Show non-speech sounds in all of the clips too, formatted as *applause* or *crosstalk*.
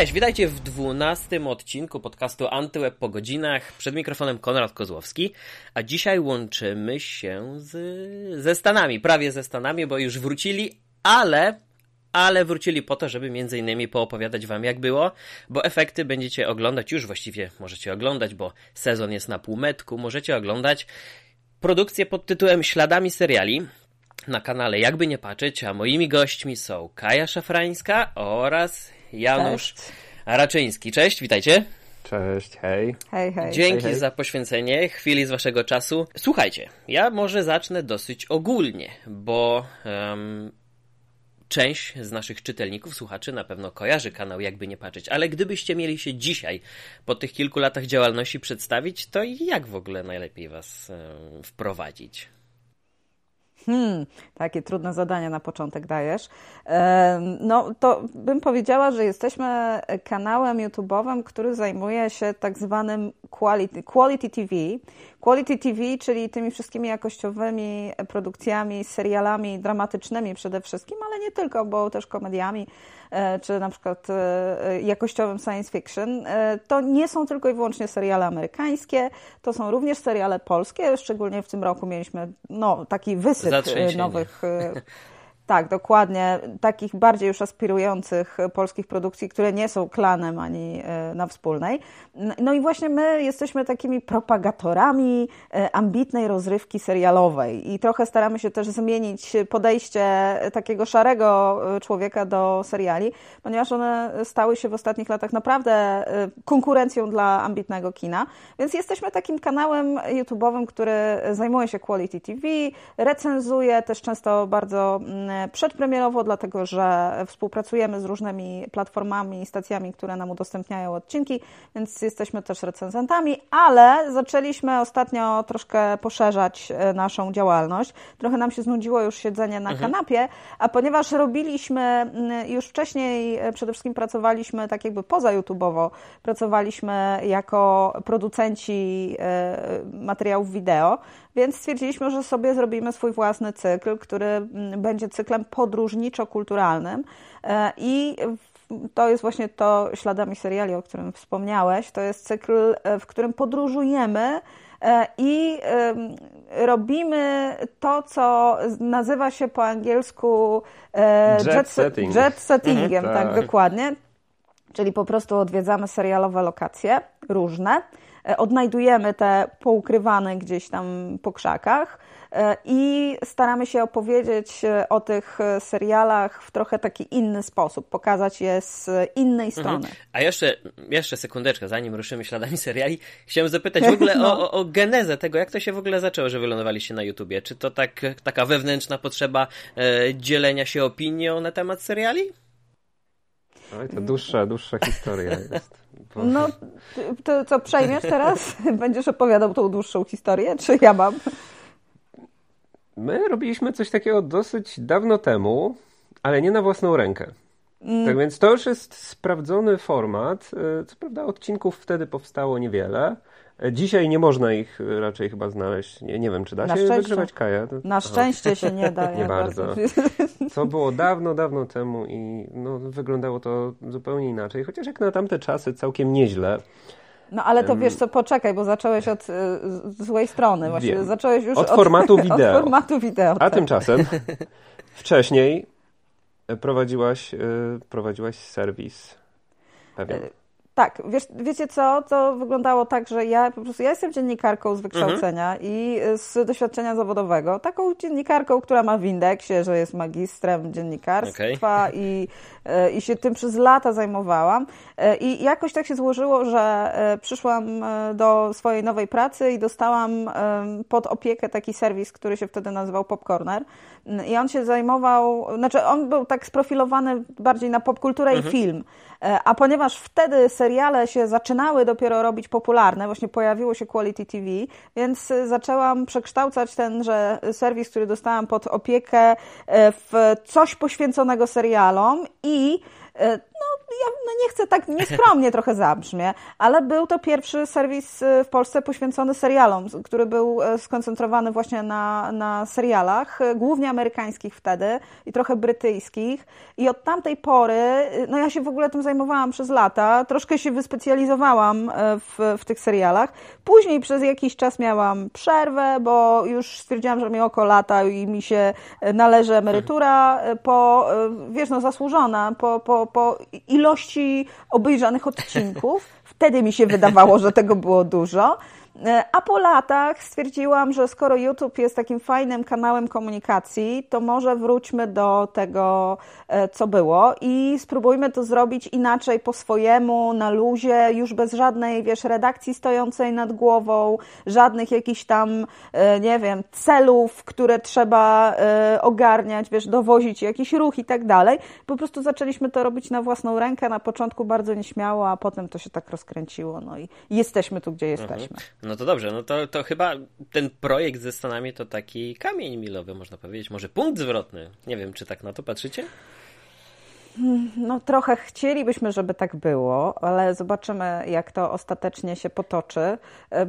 Cześć, witajcie w dwunastym odcinku podcastu Antyweb po godzinach. Przed mikrofonem Konrad Kozłowski, a dzisiaj łączymy się z, ze Stanami, prawie ze Stanami, bo już wrócili, ale ale wrócili po to, żeby między innymi poopowiadać wam jak było, bo efekty będziecie oglądać, już właściwie możecie oglądać, bo sezon jest na półmetku, możecie oglądać produkcję pod tytułem Śladami seriali na kanale Jakby Nie Patrzeć, a moimi gośćmi są Kaja Szafrańska oraz Janusz Cześć. Raczyński. Cześć, witajcie. Cześć, hej. Hej, hej. Dzięki hej, hej. za poświęcenie chwili z waszego czasu. Słuchajcie, ja może zacznę dosyć ogólnie, bo um, część z naszych czytelników, słuchaczy na pewno kojarzy kanał, jakby nie patrzeć, ale gdybyście mieli się dzisiaj, po tych kilku latach działalności przedstawić, to jak w ogóle najlepiej was um, wprowadzić? Hmm, takie trudne zadania na początek dajesz. No to bym powiedziała, że jesteśmy kanałem YouTube'owym, który zajmuje się tak zwanym quality, quality TV. Quality TV, czyli tymi wszystkimi jakościowymi produkcjami, serialami dramatycznymi przede wszystkim, ale nie tylko, bo też komediami E, czy na przykład e, jakościowym science fiction, e, to nie są tylko i wyłącznie seriale amerykańskie, to są również seriale polskie, szczególnie w tym roku mieliśmy no, taki wysyp nowych Tak, dokładnie. Takich bardziej już aspirujących polskich produkcji, które nie są klanem ani e, na wspólnej. No i właśnie my jesteśmy takimi propagatorami e, ambitnej rozrywki serialowej i trochę staramy się też zmienić podejście takiego szarego e, człowieka do seriali, ponieważ one stały się w ostatnich latach naprawdę konkurencją dla ambitnego kina. Więc jesteśmy takim kanałem YouTube'owym, który zajmuje się Quality TV, recenzuje też często bardzo mm, przedpremierowo, dlatego że współpracujemy z różnymi platformami i stacjami, które nam udostępniają odcinki, więc jesteśmy też recenzentami, ale zaczęliśmy ostatnio troszkę poszerzać e, naszą działalność. Trochę nam się znudziło już siedzenie na mhm. kanapie, a ponieważ robiliśmy już wcześniej, e, przede wszystkim pracowaliśmy tak jakby poza YouTube'owo, pracowaliśmy jako producenci e, materiałów wideo, więc stwierdziliśmy, że sobie zrobimy swój własny cykl, który mm, będzie cyklem podróżniczo-kulturalnym e, i to jest właśnie to śladami seriali, o którym wspomniałeś. To jest cykl, e, w którym podróżujemy e, i robimy to, co nazywa się po angielsku jet, jet, setting. jet settingiem, mhm, tak. tak dokładnie. Czyli po prostu odwiedzamy serialowe lokacje różne odnajdujemy te poukrywane gdzieś tam po krzakach e, i staramy się opowiedzieć e, o tych serialach w trochę taki inny sposób, pokazać je z innej mhm. strony. Mhm. A jeszcze, jeszcze sekundeczkę, zanim ruszymy śladami *laughs* seriali, chciałem zapytać w *laughs* ogóle no. o, o, genezę tego, jak to się w ogóle zaczęło, że wylądowaliście na YouTubie. Czy to tak, taka wewnętrzna potrzeba e, dzielenia się opinią na temat seriali? Oj, to dłuższa, dłuższa historia jest. Bo... No, to co, przejmiesz teraz? *laughs* Będziesz opowiadał tą dłuższą historię, czy ja mam? My robiliśmy coś takiego dosyć dawno temu, ale nie na własną rękę. Mm. Tak więc to już jest sprawdzony format. E, co prawda odcinków wtedy powstało niewiele, Dzisiaj nie można ich raczej chyba znaleźć. Nie, nie wiem, czy da na się wygrywać kaja. To... Na szczęście się nie da. *laughs* nie bardzo. Co było dawno, dawno temu i no, wyglądało to zupełnie inaczej. Chociaż jak na tamte czasy całkiem nieźle. No ale to wiesz co, poczekaj, bo zacząłeś od y, złej strony. Właśnie Wiem. zacząłeś już od, od formatu *laughs* wideo. Od formatu wideo A tak. tymczasem *laughs* wcześniej prowadziłaś, y, prowadziłaś serwis pewien. Tak, wiesz, wiecie co, to wyglądało tak, że ja po prostu, ja jestem dziennikarką z wykształcenia mhm. i z doświadczenia zawodowego, taką dziennikarką, która ma w indeksie, że jest magistrem dziennikarstwa okay. i, e, i się tym przez lata zajmowałam e, i jakoś tak się złożyło, że e, przyszłam do swojej nowej pracy i dostałam pod opiekę taki serwis, który się wtedy nazywał Popcorner i on się zajmował, znaczy on był tak sprofilowany bardziej na popkulturę mhm. i film, a ponieważ wtedy seriale się zaczynały dopiero robić popularne, właśnie pojawiło się Quality TV, więc zaczęłam przekształcać tenże serwis, który dostałam pod opiekę e, w coś poświęconego serialom i ja no nie chcę tak nieskromnie *laughs* trochę zabrzmie, ale był to pierwszy serwis w Polsce poświęcony serialom, który był skoncentrowany właśnie na, na serialach, głównie amerykańskich wtedy i trochę brytyjskich. I od tamtej pory, no ja się w ogóle tym zajmowałam przez lata, troszkę się wyspecjalizowałam w, w tych serialach. Później przez jakiś czas miałam przerwę, bo już stwierdziłam, że mi oko lata i mi się należy emerytura po, wiesz, no zasłużona, po, po, po ilości obejrzanych odcinków. Wtedy mi się wydawało, że tego było dużo. E, a po latach stwierdziłam, że skoro YouTube jest takim fajnym kanałem komunikacji, to może wróćmy do tego, e, co było i spróbujmy to zrobić inaczej, po swojemu, na luzie, już bez żadnej, wiesz, redakcji stojącej nad głową, żadnych jakichś tam, e, nie wiem, celów, które trzeba ogarniać, wiesz, dowozić jakiś ruch i tak dalej. Po prostu zaczęliśmy to robić na własną rękę, na początku bardzo nieśmiało, a potem to się tak rozkręciło, no i jesteśmy tu, gdzie jesteśmy. Mhm. No to dobrze, no to, to chyba ten projekt ze Stanami to taki kamień milowy, można powiedzieć. Może punkt zwrotny. Nie wiem, czy tak na to patrzycie? No trochę chcielibyśmy, żeby tak było, ale zobaczymy, jak to ostatecznie się potoczy,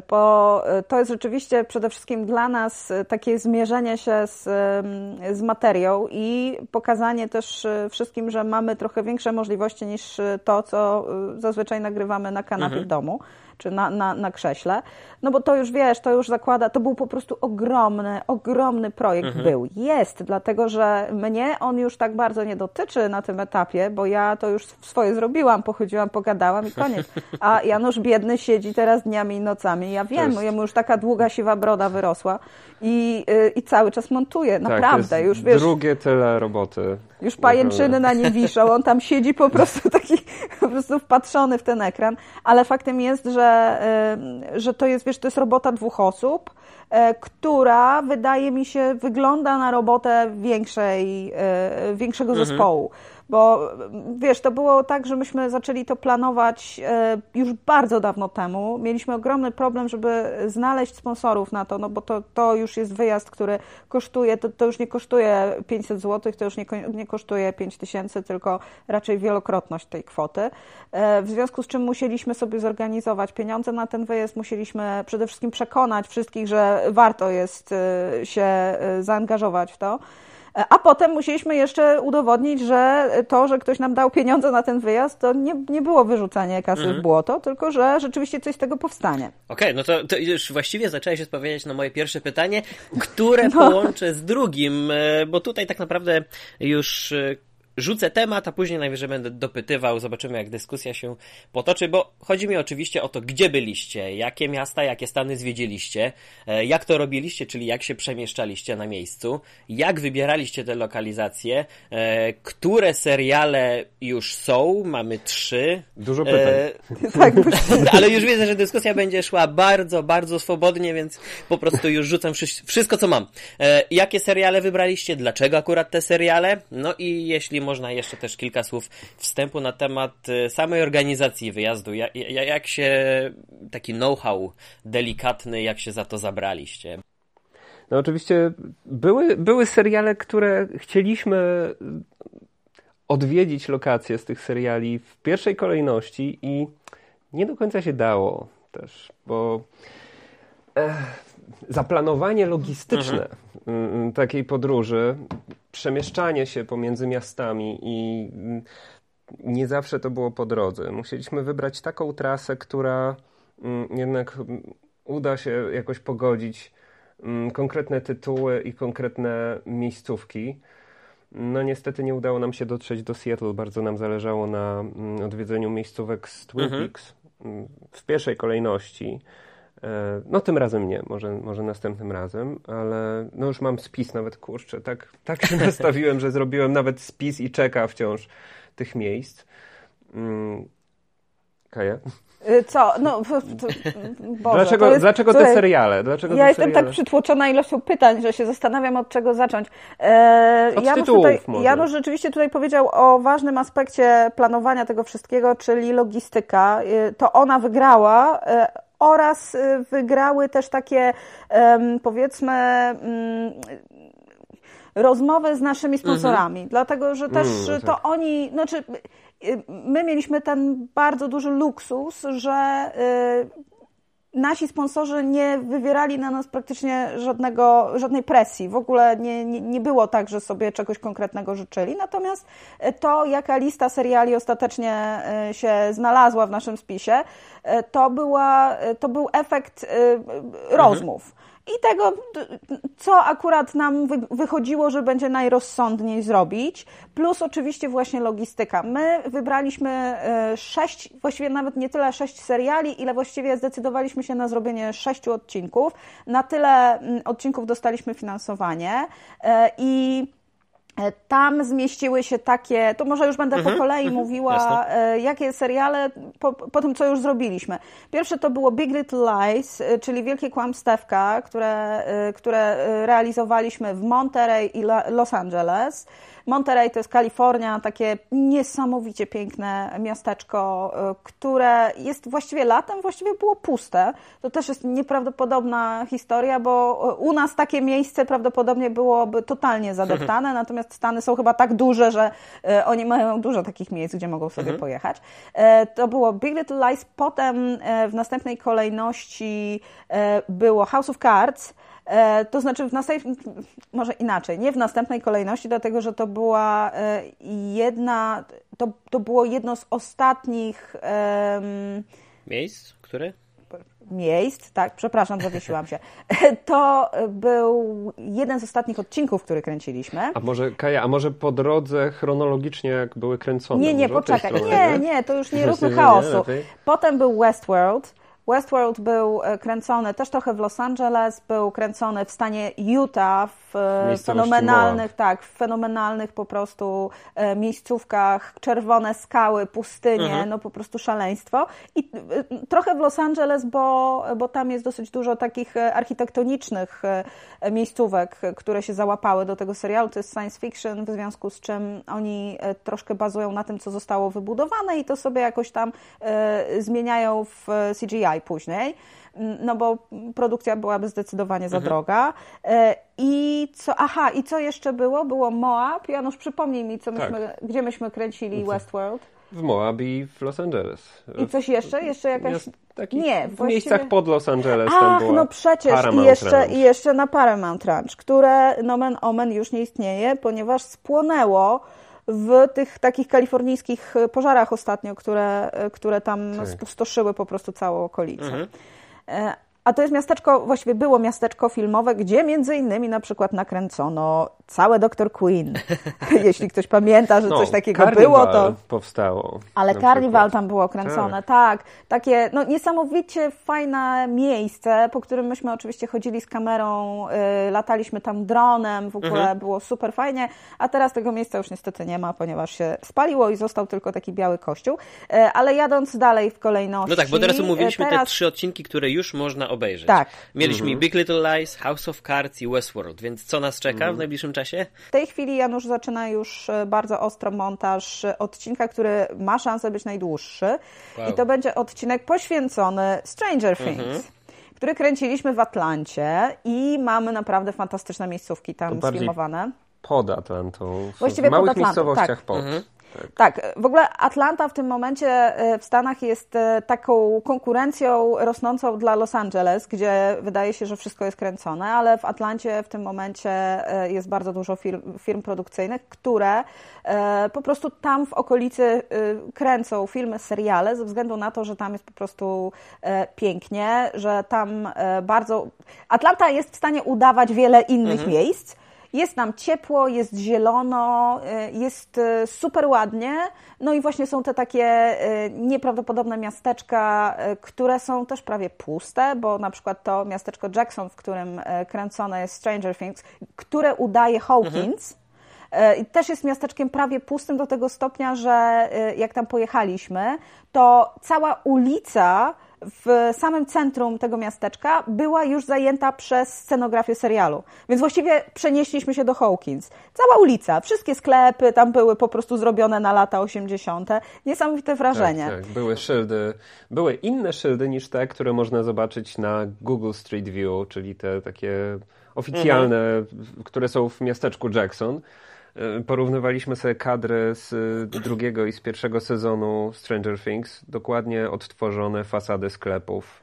bo to jest rzeczywiście przede wszystkim dla nas takie zmierzenie się z, z materią i pokazanie też wszystkim, że mamy trochę większe możliwości niż to, co zazwyczaj nagrywamy na kanapie mhm. w domu czy na, na, na krześle, no bo to już wiesz, to już zakłada, to był po prostu ogromny, ogromny projekt mhm. był. Jest, dlatego że mnie on już tak bardzo nie dotyczy na tym etapie, bo ja to już swoje zrobiłam, pochodziłam, pogadałam i koniec. A Janusz biedny siedzi teraz dniami i nocami. Ja wiem, jest... jemu już taka długa, siwa broda wyrosła i, yy, i cały czas montuje, tak, naprawdę. Tak, już wiesz. Drugie tyle roboty. Już pajęczyny na nim wiszą, on tam siedzi po prostu *laughs* taki, po prostu wpatrzony w ten ekran, ale faktem jest, że, że to jest, wiesz, to jest robota dwóch osób, e, która wydaje mi się wygląda na robotę większej, e, większego mhm. Bo wiesz, to było tak, że myśmy zaczęli to planować e, już bardzo dawno temu. Mieliśmy ogromny problem, żeby znaleźć sponsorów na to, no bo to, to już jest wyjazd, który kosztuje, to, to już nie kosztuje 500 zł, to już nie, nie kosztuje 5000, tylko raczej wielokrotność tej kwoty. E, w związku z czym musieliśmy sobie zorganizować pieniądze na ten wyjazd, musieliśmy przede wszystkim przekonać wszystkich, że warto jest e, się zaangażować w to. A potem musieliśmy jeszcze udowodnić, że to, że ktoś nam dał pieniądze na ten wyjazd, to nie, nie było wyrzucanie kasy mhm. w błoto, tylko że rzeczywiście coś z tego powstanie. Okej, okay, no to, to, już właściwie zaczęłaś odpowiadać na moje pierwsze pytanie, które *laughs* no. połączę z drugim, e, bo tutaj tak naprawdę już e, rzucę temat, a później najwyżej będę dopytywał, zobaczymy jak dyskusja się potoczy, bo chodzi mi oczywiście o to, gdzie byliście, jakie miasta, jakie stany zwiedziliście, e, jak to robiliście, czyli jak się przemieszczaliście na miejscu, jak wybieraliście te lokalizacje, e, które seriale już są, mamy trzy. Dużo pytań. E, *laughs* tak, *laughs* ale już widzę, że dyskusja będzie szła bardzo, bardzo swobodnie, więc po prostu już rzucam wszystko, co mam. E, jakie seriale wybraliście, dlaczego akurat te seriale, no i jeśli można jeszcze też kilka słów wstępu na temat y, samej organizacji wyjazdu. Jak, jak się taki know-how delikatny, jak się za to zabraliście? No oczywiście były, były seriale, które chcieliśmy odwiedzić lokacje z tych seriali w pierwszej kolejności i nie do końca się dało też, bo zaplanowanie logistyczne mhm. takiej podróży przemieszczanie się pomiędzy miastami i mm, nie zawsze to było po drodze. Musieliśmy wybrać taką trasę, która mm, jednak uda się jakoś pogodzić mm, konkretne tytuły i konkretne miejscówki. No niestety nie udało nam się dotrzeć do Seattle. Bardzo nam zależało na odwiedzeniu miejscówek z Twin mhm. Peaks w pierwszej kolejności. E, no tym razem nie, może, może następnym razem, ale no już mam spis nawet, kurczę, tak, tak się *laughs* nastawiłem, że zrobiłem nawet spis i czeka wciąż tych miejsc. Mm. Kaja? Y, co? No, to, Boże, dlaczego jest, dlaczego te seriale? Dlaczego ja te jestem seriale? tak przytłoczona ilością pytań, że się zastanawiam od czego zacząć. E, od Janusz, tutaj, może. Janusz rzeczywiście tutaj powiedział o ważnym aspekcie planowania tego wszystkiego, czyli logistyka. E, to ona wygrała. E, oraz y, wygrały też takie powiedzmy mm, rozmowy z naszymi sponsorami, mhm. dlatego że też mm, to tak. oni, znaczy my mieliśmy ten bardzo duży luksus, że nasi sponsorzy nie wywierali na nas praktycznie żadnego, żadnej presji. W ogóle nie, nie, nie było tak, że sobie czegoś konkretnego życzyli. Natomiast to, jaka lista seriali ostatecznie e, się znalazła w naszym spisie, e, to, była, to był efekt e, rozmów. I tego, co akurat nam wychodziło, że będzie najrozsądniej zrobić, plus oczywiście właśnie logistyka. My wybraliśmy e, sześć, właściwie nawet nie tyle sześć seriali, ile właściwie zdecydowaliśmy się na zrobienie sześciu odcinków. Na tyle mm, odcinków dostaliśmy finansowanie e, i tam zmieściły się takie, to może już będę mhm, po kolei mhm, mówiła, jasne. jakie seriale po, po, tym, co już zrobiliśmy. Pierwsze to było Big Little Lies, e, czyli Wielkie Kłamstewka, które, e, które realizowaliśmy w Monterey i Los Angeles. Monterey to jest Kalifornia, takie niesamowicie piękne miasteczko, e, które jest właściwie latem, właściwie było puste. To też jest nieprawdopodobna historia, bo e, u nas takie miejsce prawdopodobnie byłoby totalnie *laughs* zadeptane, natomiast Stany są chyba tak duże, że e, oni mają dużo takich miejsc, gdzie mogą sobie mhm. pojechać. To było Big Little Lies, potem w następnej kolejności było House of Cards, to znaczy, w następnej, może inaczej, nie w następnej kolejności, dlatego że to była e, jedna, to, to było jedno z ostatnich um, miejsc, które? Miejsc, tak, przepraszam, zawiesiłam się. *laughs* To był jeden z ostatnich odcinków, który kręciliśmy. A może, Kaja, a może po drodze chronologicznie, jak były kręcone? Nie, nie, poczekaj. Nie, nie, to już nie róbmy *laughs* chaosu. Potem był Westworld, Westworld był e, kręcony też trochę w Los Angeles, był kręcony w stanie Utah, w e, fenomenalnych, tak, w fenomenalnych po prostu e, miejscówkach, czerwone skały, pustynie, mhm. no po prostu szaleństwo. I trochę w Los Angeles, bo, bo tam jest dosyć dużo takich architektonicznych miejscówek, które się załapały do tego serialu. To jest science fiction, w związku z czym oni troszkę bazują na tym, co zostało wybudowane i to sobie jakoś tam zmieniają w CGI później, mm, no bo produkcja byłaby zdecydowanie za mhm. droga. E, I co, aha, i co jeszcze było? Było Moab. Janusz, przypomnij mi, co myśmy, tak. gdzie myśmy kręcili Westworld. W Moab i w Los Angeles. I coś jeszcze? Jeszcze jakaś... nie, w właściwie... miejscach pod Los Angeles. Ach, no przecież i jeszcze, i jeszcze na Paramount Ranch, które nomen omen już nie istnieje, ponieważ spłonęło w tych takich kalifornijskich pożarach ostatnio, które, które tam tak. spustoszyły po prostu całą okolicę. Mhm. E, a to jest miasteczko, właściwie było miasteczko filmowe, gdzie między innymi na przykład nakręcono całe Dr. Queen. *laughs* Jeśli ktoś pamięta, że no, coś takiego było, to. powstało. Ale Carnival tam było kręcone, tak. tak. Takie no, niesamowicie fajne miejsce, po którym myśmy oczywiście chodzili z kamerą, y, lataliśmy tam dronem, w ogóle mhm. było super fajnie. A teraz tego miejsca już niestety nie ma, ponieważ się spaliło i został tylko taki biały kościół. Y, ale jadąc dalej w kolejności. No tak, bo teraz omówiliśmy teraz... te trzy odcinki, które już można obejrzeć. Tak. Mieliśmy mhm. Big Little Lies, House of Cards i Westworld, więc co nas czeka mhm. w najbliższym czasie? W tej chwili Janusz zaczyna już e, bardzo ostro montaż odcinka, który ma szansę być najdłuższy. Wow. I to będzie odcinek poświęcony Stranger Things. Mhm który kręciliśmy w Atlancie i mamy naprawdę fantastyczne miejscówki tam sfilmowane. Pod Atlantą. W Właściwie małych pod Atlantą, miejscowościach tak. pod. Mhm. Tak. tak. w ogóle Atlanta w tym momencie e, w Stanach jest e, taką konkurencją rosnącą dla Los Angeles, gdzie wydaje się, że wszystko jest kręcone, ale w Atlancie w tym momencie e, jest bardzo dużo firm, firm produkcyjnych, które po prostu tam w okolicy kręcą filmy, seriale, ze względu na to, że tam jest po prostu pięknie, że tam bardzo. Atlanta jest w stanie udawać wiele innych mhm. miejsc jest nam ciepło, jest zielono, y, jest y, super ładnie. No i właśnie są te takie y, nieprawdopodobne miasteczka, które są też prawie puste, bo na przykład to miasteczko Jackson, w którym kręcone jest Stranger Things, które udaje Hawkins. Mhm. Też jest miasteczkiem prawie pustym do tego stopnia, że jak tam pojechaliśmy, to cała ulica w samym centrum tego miasteczka była już zajęta przez scenografię serialu. Więc właściwie przenieśliśmy się do Hawkins. Cała ulica, wszystkie sklepy tam były po prostu zrobione na lata 80. Niesamowite wrażenie. Tak, tak. Były szyldy, były inne szyldy niż te, które można zobaczyć na Google Street View, czyli te takie oficjalne, mhm. które są w miasteczku Jackson. E, porównywaliśmy sobie kadry z drugiego i z pierwszego sezonu Stranger Things, dokładnie odtworzone fasady sklepów.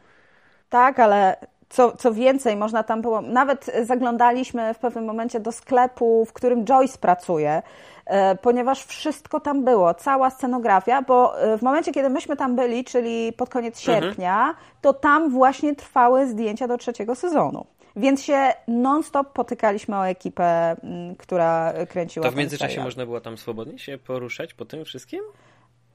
Tak, ale co, co więcej, można tam było, nawet zaglądaliśmy w pewnym momencie do sklepu, w którym Joyce pracuje, e, ponieważ wszystko tam było, cała scenografia, bo e, w momencie, kiedy myśmy tam byli, czyli pod koniec mhm. sierpnia, mhm. to tam właśnie trwały zdjęcia do trzeciego sezonu. Więc się non-stop potykaliśmy o ekipę, która kręciła. To w międzyczasie można było tam swobodnie się poruszać po tym wszystkim?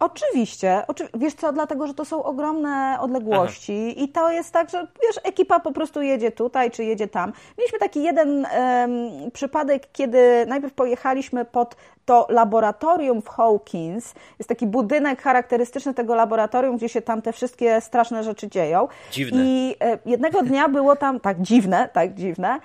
Oczywiście. Oczy... Wiesz co, dlatego, że to są ogromne odległości Aha. i to jest tak, że wiesz, ekipa po prostu jedzie tutaj, czy jedzie tam. Mieliśmy taki jeden um, przypadek, kiedy najpierw pojechaliśmy pod to laboratorium w Hawkins. Jest taki budynek charakterystyczny tego laboratorium, gdzie się tam te wszystkie straszne rzeczy dzieją. Dziwne. I e, jednego dnia było tam, tak, dziwne, tak, dziwne.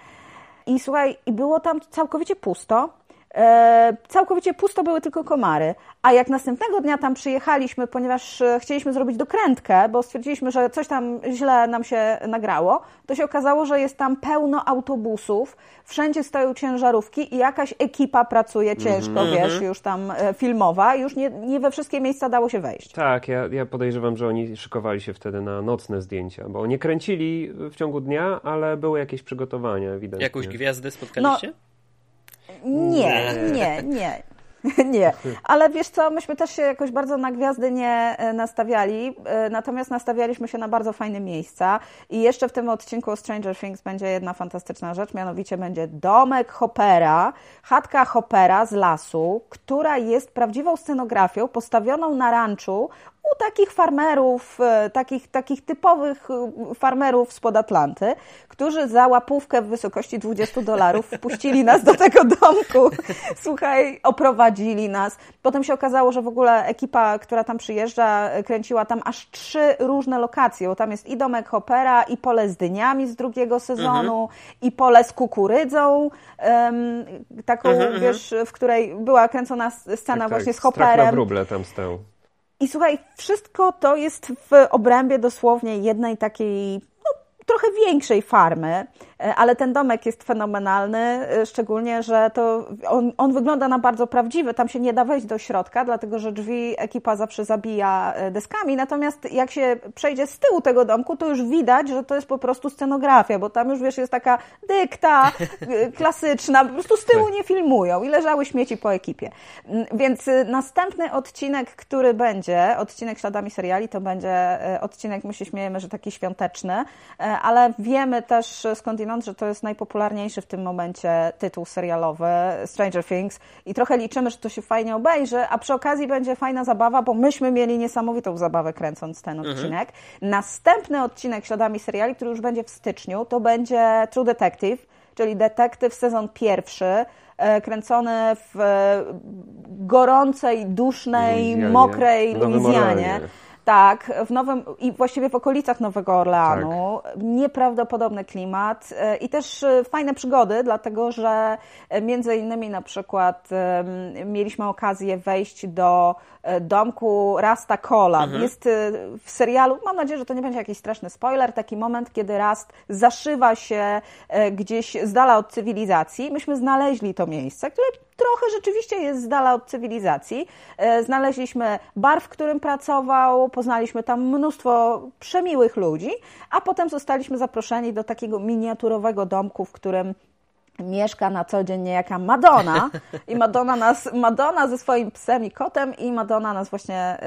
I słuchaj, i było tam całkowicie pusto. E, całkowicie pusto były tylko komary. A jak następnego dnia tam przyjechaliśmy, ponieważ e, chcieliśmy zrobić dokrętkę, bo stwierdziliśmy, że coś tam źle nam się nagrało, to się okazało, że jest tam pełno autobusów, wszędzie stoją ciężarówki i jakaś ekipa pracuje ciężko, mm -hmm. wiesz, już tam e, filmowa, już nie, nie we wszystkie miejsca dało się wejść. Tak, ja, ja podejrzewam, że oni szykowali się wtedy na nocne zdjęcia, bo nie kręcili w ciągu dnia, ale były jakieś przygotowania, widać. Jakąś gwiazdę spotkaliście? No, nie, nie, nie. *laughs* Nie, ale wiesz co, myśmy też się jakoś bardzo na gwiazdy nie e, nastawiali, e, natomiast nastawialiśmy się na bardzo fajne miejsca. I jeszcze w tym odcinku Stranger Things będzie jedna fantastyczna rzecz, mianowicie będzie domek Hoppera, chatka Hoppera z lasu, która jest prawdziwą scenografią postawioną na ranczu u takich farmerów, e, takich, takich typowych e, farmerów spod Atlanty, którzy za łapówkę w wysokości 20 dolarów wpuścili nas do tego domku. *laughs* Słuchaj, oprowadzili nas. Potem się okazało, że w ogóle ekipa, która tam przyjeżdża, e, kręciła tam aż trzy różne lokacje, bo tam jest i domek Hopera, i pole z dyniami z drugiego sezonu, mhm. i pole z kukurydzą, um, taką, mhm, mhm, wiesz, w której była kręcona scena tak, właśnie tak, z Hopperem. wróble tam stał. I słuchaj, wszystko to jest w obrębie dosłownie jednej takiej trochę większej farmy, e, ale ten domek jest fenomenalny, e, szczególnie, że to on, on, wygląda na bardzo prawdziwy. Tam się nie da wejść do środka, dlatego że drzwi ekipa zawsze zabija e, deskami. Natomiast jak się przejdzie z tyłu tego domku, to już widać, że to jest po prostu scenografia, bo tam już wiesz, jest taka dykta klasyczna, po prostu z tyłu nie filmują i leżały śmieci po ekipie. Mm, więc następny odcinek, który będzie, odcinek śladami seriali, to będzie odcinek, my się śmiejemy, że taki świąteczny, ale wiemy też skądinąd, że to jest najpopularniejszy w tym momencie tytuł serialowy Stranger Things i trochę liczymy, że to się fajnie obejrzy, a przy okazji będzie fajna zabawa, bo myśmy mieli niesamowitą zabawę kręcąc ten mhm. odcinek. Następny odcinek śladami seriali, który już będzie w styczniu, to będzie True Detective, czyli detektyw sezon pierwszy, e, kręcony w gorącej, dusznej, Luizjanie. mokrej Luizjanie. Tak, w nowym i właściwie w okolicach Nowego Orleanu. Tak. Nieprawdopodobny klimat e, i też e, fajne przygody, dlatego że e, między innymi na przykład mieliśmy okazję wejść do domku Rasta Cola. Mhm. Jest w serialu, mam nadzieję, że to nie będzie jakiś straszny spoiler, taki moment, kiedy Rast zaszywa się gdzieś z dala od cywilizacji. Myśmy znaleźli to miejsce, które trochę rzeczywiście jest z dala od cywilizacji. E, znaleźliśmy bar, w którym pracował, poznaliśmy tam mnóstwo przemiłych ludzi, a potem zostaliśmy zaproszeni do takiego miniaturowego domku, w którym mieszka na co dzień niejaka Madonna i Madonna nas, Madonna ze swoim psem i kotem i Madonna nas właśnie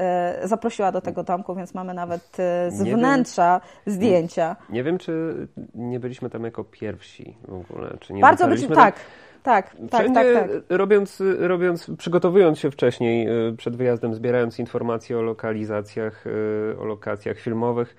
y, zaprosiła do tego domku, więc mamy nawet y, z nie wnętrza wiem, zdjęcia. Nie, nie, wiem, czy nie byliśmy tam jako pierwsi w ogóle, czy nie Bardzo byliśmy, tak. Tak, tak, Wszędzie tak, tak. Robiąc, robiąc, przygotowując się wcześniej y, przed wyjazdem, zbierając informacje o lokalizacjach, y, o lokacjach filmowych,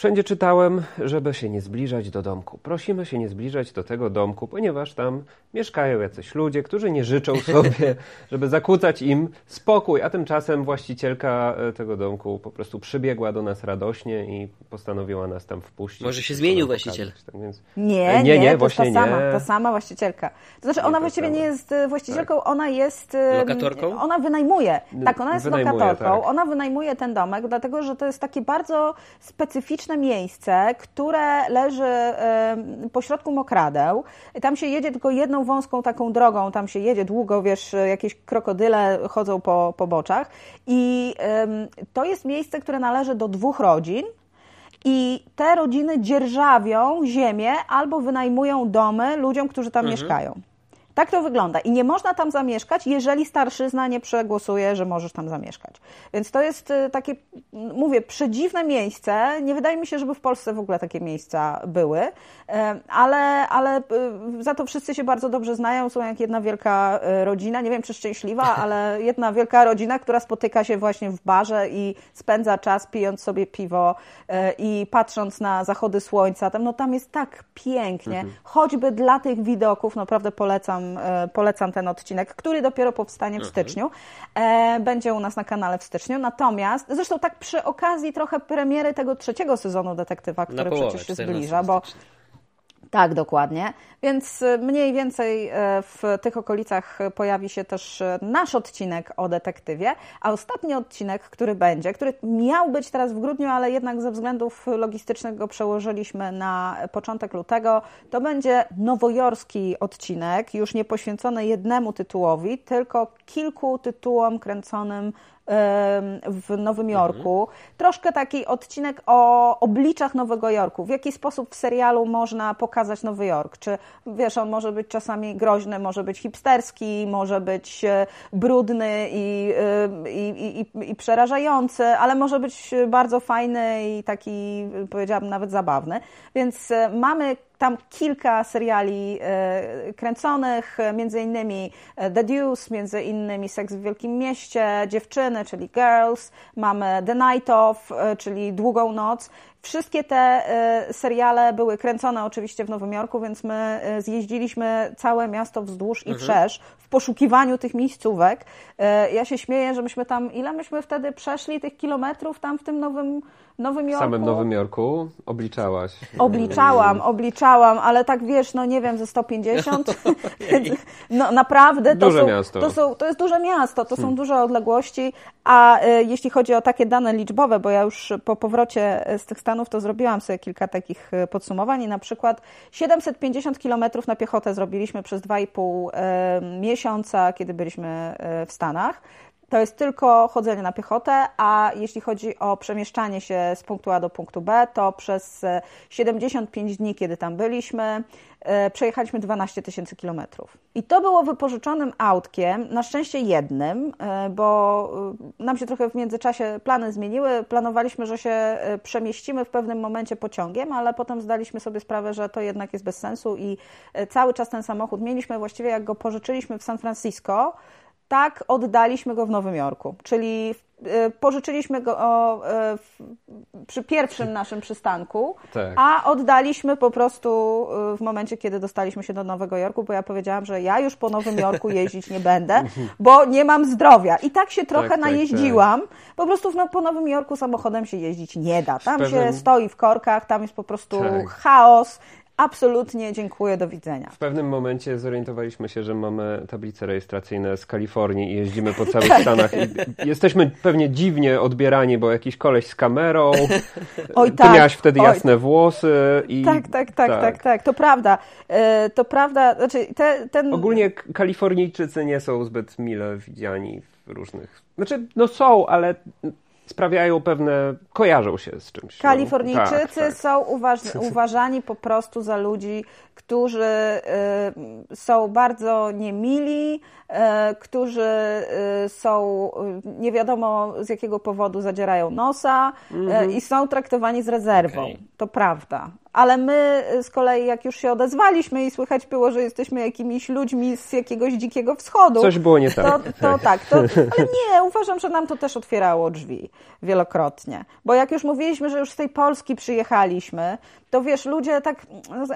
Wszędzie czytałem, żeby się nie zbliżać do domku. Prosimy się nie zbliżać do tego domku, ponieważ tam mieszkają jacyś ludzie, którzy nie życzą *laughs* sobie, żeby zakłócać im spokój, a tymczasem właścicielka e, tego domku po prostu przybiegła do nas radośnie i postanowiła nas tam wpuścić. Może się zmienił właściciel. Tak więc... nie, nie, nie, nie, właśnie ta sama, nie. Ta sama właścicielka. To znaczy ona właściwie nie jest e, właścicielką, tak. ona jest... Lokatorką? Ona wynajmuje. Tak, ona jest wynajmuje, lokatorką. Tak. Ona wynajmuje ten domek, dlatego że to jest taki bardzo specyficzny specyficzne miejsce, które leży pośrodku mokradeł. Tam się jedzie tylko jedną wąską taką drogą, tam się jedzie długo, wiesz, jakieś krokodyle chodzą po, po boczach. I to jest miejsce, które należy do dwóch rodzin. I te rodziny dzierżawią ziemię albo wynajmują domy ludziom, którzy tam mhm. mieszkają. Tak to wygląda. I nie można tam zamieszkać, jeżeli starszyzna nie przegłosuje, że możesz tam zamieszkać. Więc to jest y, takie, mówię, przedziwne miejsce. Nie wydaje mi się, żeby w Polsce w ogóle takie miejsca były, y, ale, ale y, za to wszyscy się bardzo dobrze znają. Są jak jedna wielka rodzina, nie wiem czy szczęśliwa, *laughs* ale jedna wielka rodzina, która spotyka się właśnie w barze i spędza czas pijąc sobie piwo i patrząc na zachody słońca. Tam, no, tam jest tak pięknie. Mhm. Choćby dla tych widoków, naprawdę polecam E, polecam ten odcinek, który dopiero powstanie w mhm. styczniu. E, będzie u nas na kanale w styczniu. Natomiast, zresztą tak przy okazji trochę premiery tego trzeciego sezonu Detektywa, który przecież się zbliża, bo tak, dokładnie. Więc y, mniej więcej y, w tych okolicach pojawi się też y, nasz odcinek o detektywie, a ostatni odcinek, który będzie, który miał być teraz w grudniu, ale jednak ze względów logistycznych go przełożyliśmy na początek lutego, to będzie nowojorski odcinek, już nie poświęcony jednemu tytułowi, tylko kilku tytułom kręconym w Nowym mhm. Jorku. Mhm. Troszkę taki odcinek o obliczach Nowego Jorku. W jaki sposób w serialu można pokazać Nowy Jork? Czy wiesz, on może być czasami groźny, może być hipsterski, może być e, brudny i, i, i, i przerażający, ale może być bardzo fajny i taki, powiedziałabym, nawet zabawny. Więc e, mamy tam kilka seriali e, kręconych, między innymi e, The Deuce, między innymi Seks w Wielkim Mieście, Dziewczyny, czyli Girls, mamy The Night Of, e, czyli Długą Noc. Wszystkie te seriale były kręcone oczywiście w Nowym Jorku, więc my zjeździliśmy całe miasto wzdłuż i mhm. wszerz w poszukiwaniu tych miejscówek. Ja się śmieję, że myśmy tam, ile myśmy wtedy przeszli tych kilometrów tam w tym Nowym Nowym Jorku. W samym Nowym Jorku obliczałaś. Obliczałam, obliczałam, ale tak wiesz, no nie wiem, ze 150. *laughs* *laughs* no naprawdę. To duże są, miasto. To, są, to jest duże miasto, to hmm. są duże odległości, a y, jeśli chodzi o takie dane liczbowe, bo ja już po powrocie z tych Stanów to zrobiłam sobie kilka takich y, podsumowań i na przykład 750 kilometrów na piechotę zrobiliśmy przez 2,5 y, miesiąca, kiedy byliśmy y, w Stanach to jest tylko chodzenie na piechotę, a jeśli chodzi o przemieszczanie się z punktu A do punktu B, to przez 75 e, dni, kiedy tam byliśmy, e, przejechaliśmy 12 tysięcy kilometrów. I to było wypożyczonym autkiem, na szczęście jednym, e, bo nam się trochę w międzyczasie plany zmieniły. Planowaliśmy, że się przemieścimy w pewnym momencie pociągiem, ale potem zdaliśmy sobie sprawę, że to jednak jest bez sensu i cały czas ten samochód mieliśmy właściwie jak go pożyczyliśmy w San Francisco, tak oddaliśmy go w Nowym Jorku. Czyli y, pożyczyliśmy go y, przy pierwszym naszym przystanku, tak. a oddaliśmy po prostu y, w momencie, kiedy dostaliśmy się do Nowego Jorku, bo ja powiedziałam, że ja już po Nowym Jorku jeździć nie będę, *laughs* bo nie mam zdrowia. I tak się trochę tak, tak najeździłam. Tak, po prostu no, po Nowym Jorku samochodem się jeździć nie da. Tam pewnym... się stoi w korkach, tam jest po prostu tak. chaos Absolutnie dziękuję, do widzenia. W pewnym momencie zorientowaliśmy się, że mamy tablice rejestracyjne z Kalifornii i jeździmy po całych *laughs* tak. Stanach. I jesteśmy pewnie dziwnie odbierani, bo jakiś koleś z kamerą. Oj, Ty tak. miałaś wtedy Oj. jasne włosy. I... Tak, tak, tak, tak, tak, tak. To prawda. E, to prawda. Znaczy, te, ten... Ogólnie Kalifornijczycy nie są zbyt mile widziani w różnych... Znaczy, no są, ale sprawiają pewne, kojarzą się z czymś. No. Kalifornijczycy tak, tak. są uważ, *laughs* uważani po prostu za ludzi, którzy y, są bardzo niemili, y, którzy y, są nie wiadomo z jakiego powodu zadzierają nosa mm -hmm. i są traktowani z rezerwą. Okay. To prawda ale my z kolei, jak już się odezwaliśmy i słychać było, że jesteśmy jakimiś ludźmi z jakiegoś dzikiego wschodu. Coś było nie tak. To, to tak, to, *laughs* ale nie, uważam, że nam to też otwierało drzwi wielokrotnie. Bo jak już mówiliśmy, że już z tej Polski przyjechaliśmy, to wiesz, ludzie tak,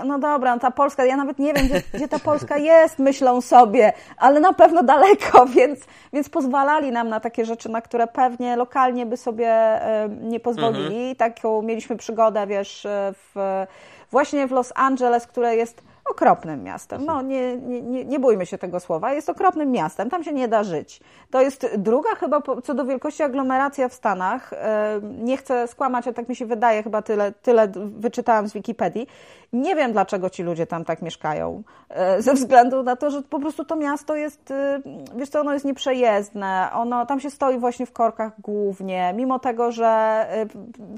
no dobra, no ta Polska, ja nawet nie wiem, gdzie, gdzie ta Polska jest, myślą sobie, ale na pewno daleko, *laughs* więc, więc pozwalali nam na takie rzeczy, na które pewnie lokalnie by sobie nie pozwolili. Mhm. Taką mieliśmy przygodę, wiesz, w, właśnie w Los Angeles, które jest okropnym miastem. No, nie, nie, nie, nie bójmy się tego słowa. Jest okropnym miastem, tam się nie da żyć. To jest druga chyba co do wielkości aglomeracja w Stanach. Nie chcę skłamać, ale tak mi się wydaje, chyba tyle, tyle wyczytałam z Wikipedii. Nie wiem, dlaczego ci ludzie tam tak mieszkają. E, ze względu na to, że po prostu to miasto jest, y, wiesz co, ono jest nieprzejezdne. Ono, tam się stoi właśnie w korkach głównie, mimo tego, że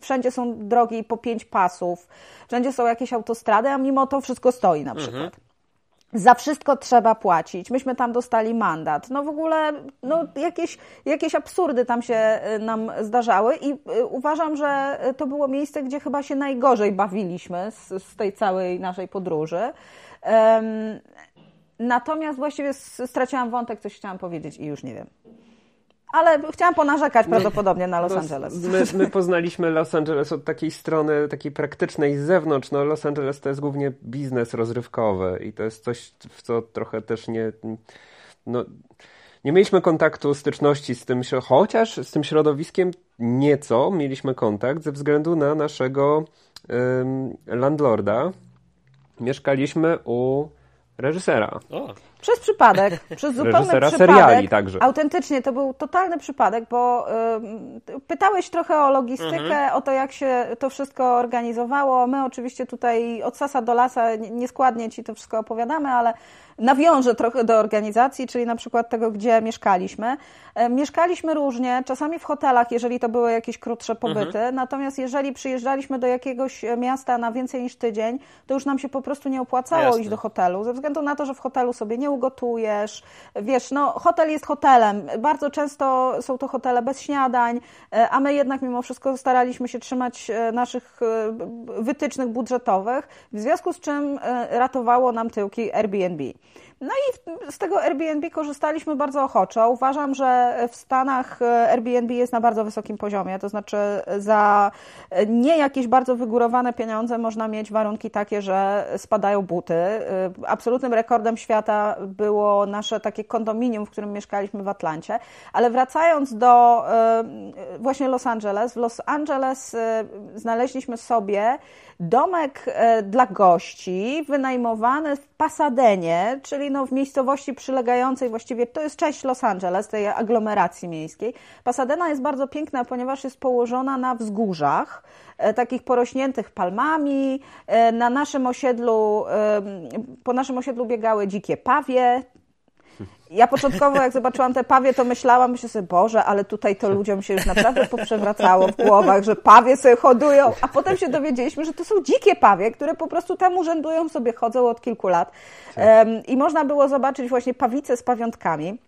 wszędzie są drogi po pięć pasów, wszędzie są jakieś autostrady, a mimo to wszystko stoi na przykład. Mhm. Za wszystko trzeba płacić. Myśmy tam dostali mandat. No w ogóle no, jakieś, jakieś absurdy tam się y, nam zdarzały i y, uważam, że to było miejsce, gdzie chyba się najgorzej bawiliśmy z, z tej całej naszej podróży. Um, natomiast właściwie straciłam wątek, coś chciałam powiedzieć i już nie wiem. Ale chciałam ponarzekać prawdopodobnie na Los no, Angeles. My, my, *laughs* poznaliśmy Los Angeles od takiej strony, takiej praktycznej z zewnątrz. No, Los Angeles to jest głównie biznes rozrywkowy i to jest coś, w co trochę też nie... No, nie mieliśmy kontaktu, styczności z tym, chociaż z tym środowiskiem nieco mieliśmy kontakt ze względu na naszego um, landlorda. Mieszkaliśmy u reżysera. O. Przez przypadek, *laughs* przez zupełny Reżysera przypadek. seriali także. Autentycznie to był totalny przypadek, bo y, pytałeś trochę o logistykę, mhm. o to, jak się to wszystko organizowało. My oczywiście tutaj od sasa do lasa nieskładnie ci to wszystko opowiadamy, ale nawiążę trochę do organizacji, czyli na przykład tego, gdzie mieszkaliśmy. E, mieszkaliśmy różnie, czasami w hotelach, jeżeli to były jakieś krótsze pobyty, mhm. natomiast jeżeli przyjeżdżaliśmy do jakiegoś miasta na więcej niż tydzień, to już nam się po prostu nie opłacało Jasne. iść do hotelu, ze względu na to, że w hotelu sobie nie ugotujesz. Wiesz, no hotel jest hotelem. Bardzo często są to hotele bez śniadań, e, a my jednak mimo wszystko staraliśmy się trzymać e, naszych wytycznych budżetowych, w związku z czym ratowało nam tyłki Airbnb. No i z tego Airbnb korzystaliśmy bardzo ochoczo. Uważam, że w Stanach e, Airbnb jest na bardzo wysokim poziomie, to znaczy za nie jakieś bardzo wygórowane pieniądze można mieć warunki takie, że spadają buty. E, absolutnym rekordem świata było nasze takie kondominium, w którym mieszkaliśmy w Atlancie. Ale wracając do e, właśnie Los Angeles, w Los Angeles znaleźliśmy sobie domek dla gości wynajmowany w Pasadenie, czyli no w miejscowości przylegającej, właściwie to jest część Los Angeles, tej aglomeracji miejskiej. Pasadena jest bardzo piękna, ponieważ jest położona na wzgórzach, e, takich porośniętych palmami. E, na naszym osiedlu, po naszym osiedlu biegały dzikie pawie, ja początkowo, jak zobaczyłam te pawie, to myślałam, myślę sobie, Boże, ale tutaj to ludziom się już naprawdę poprzewracało w głowach, że pawie sobie hodują, a potem się dowiedzieliśmy, że to są dzikie pawie, które po prostu tam urzędują, sobie chodzą od kilku lat. Um, I można było zobaczyć właśnie pawice z pawiątkami.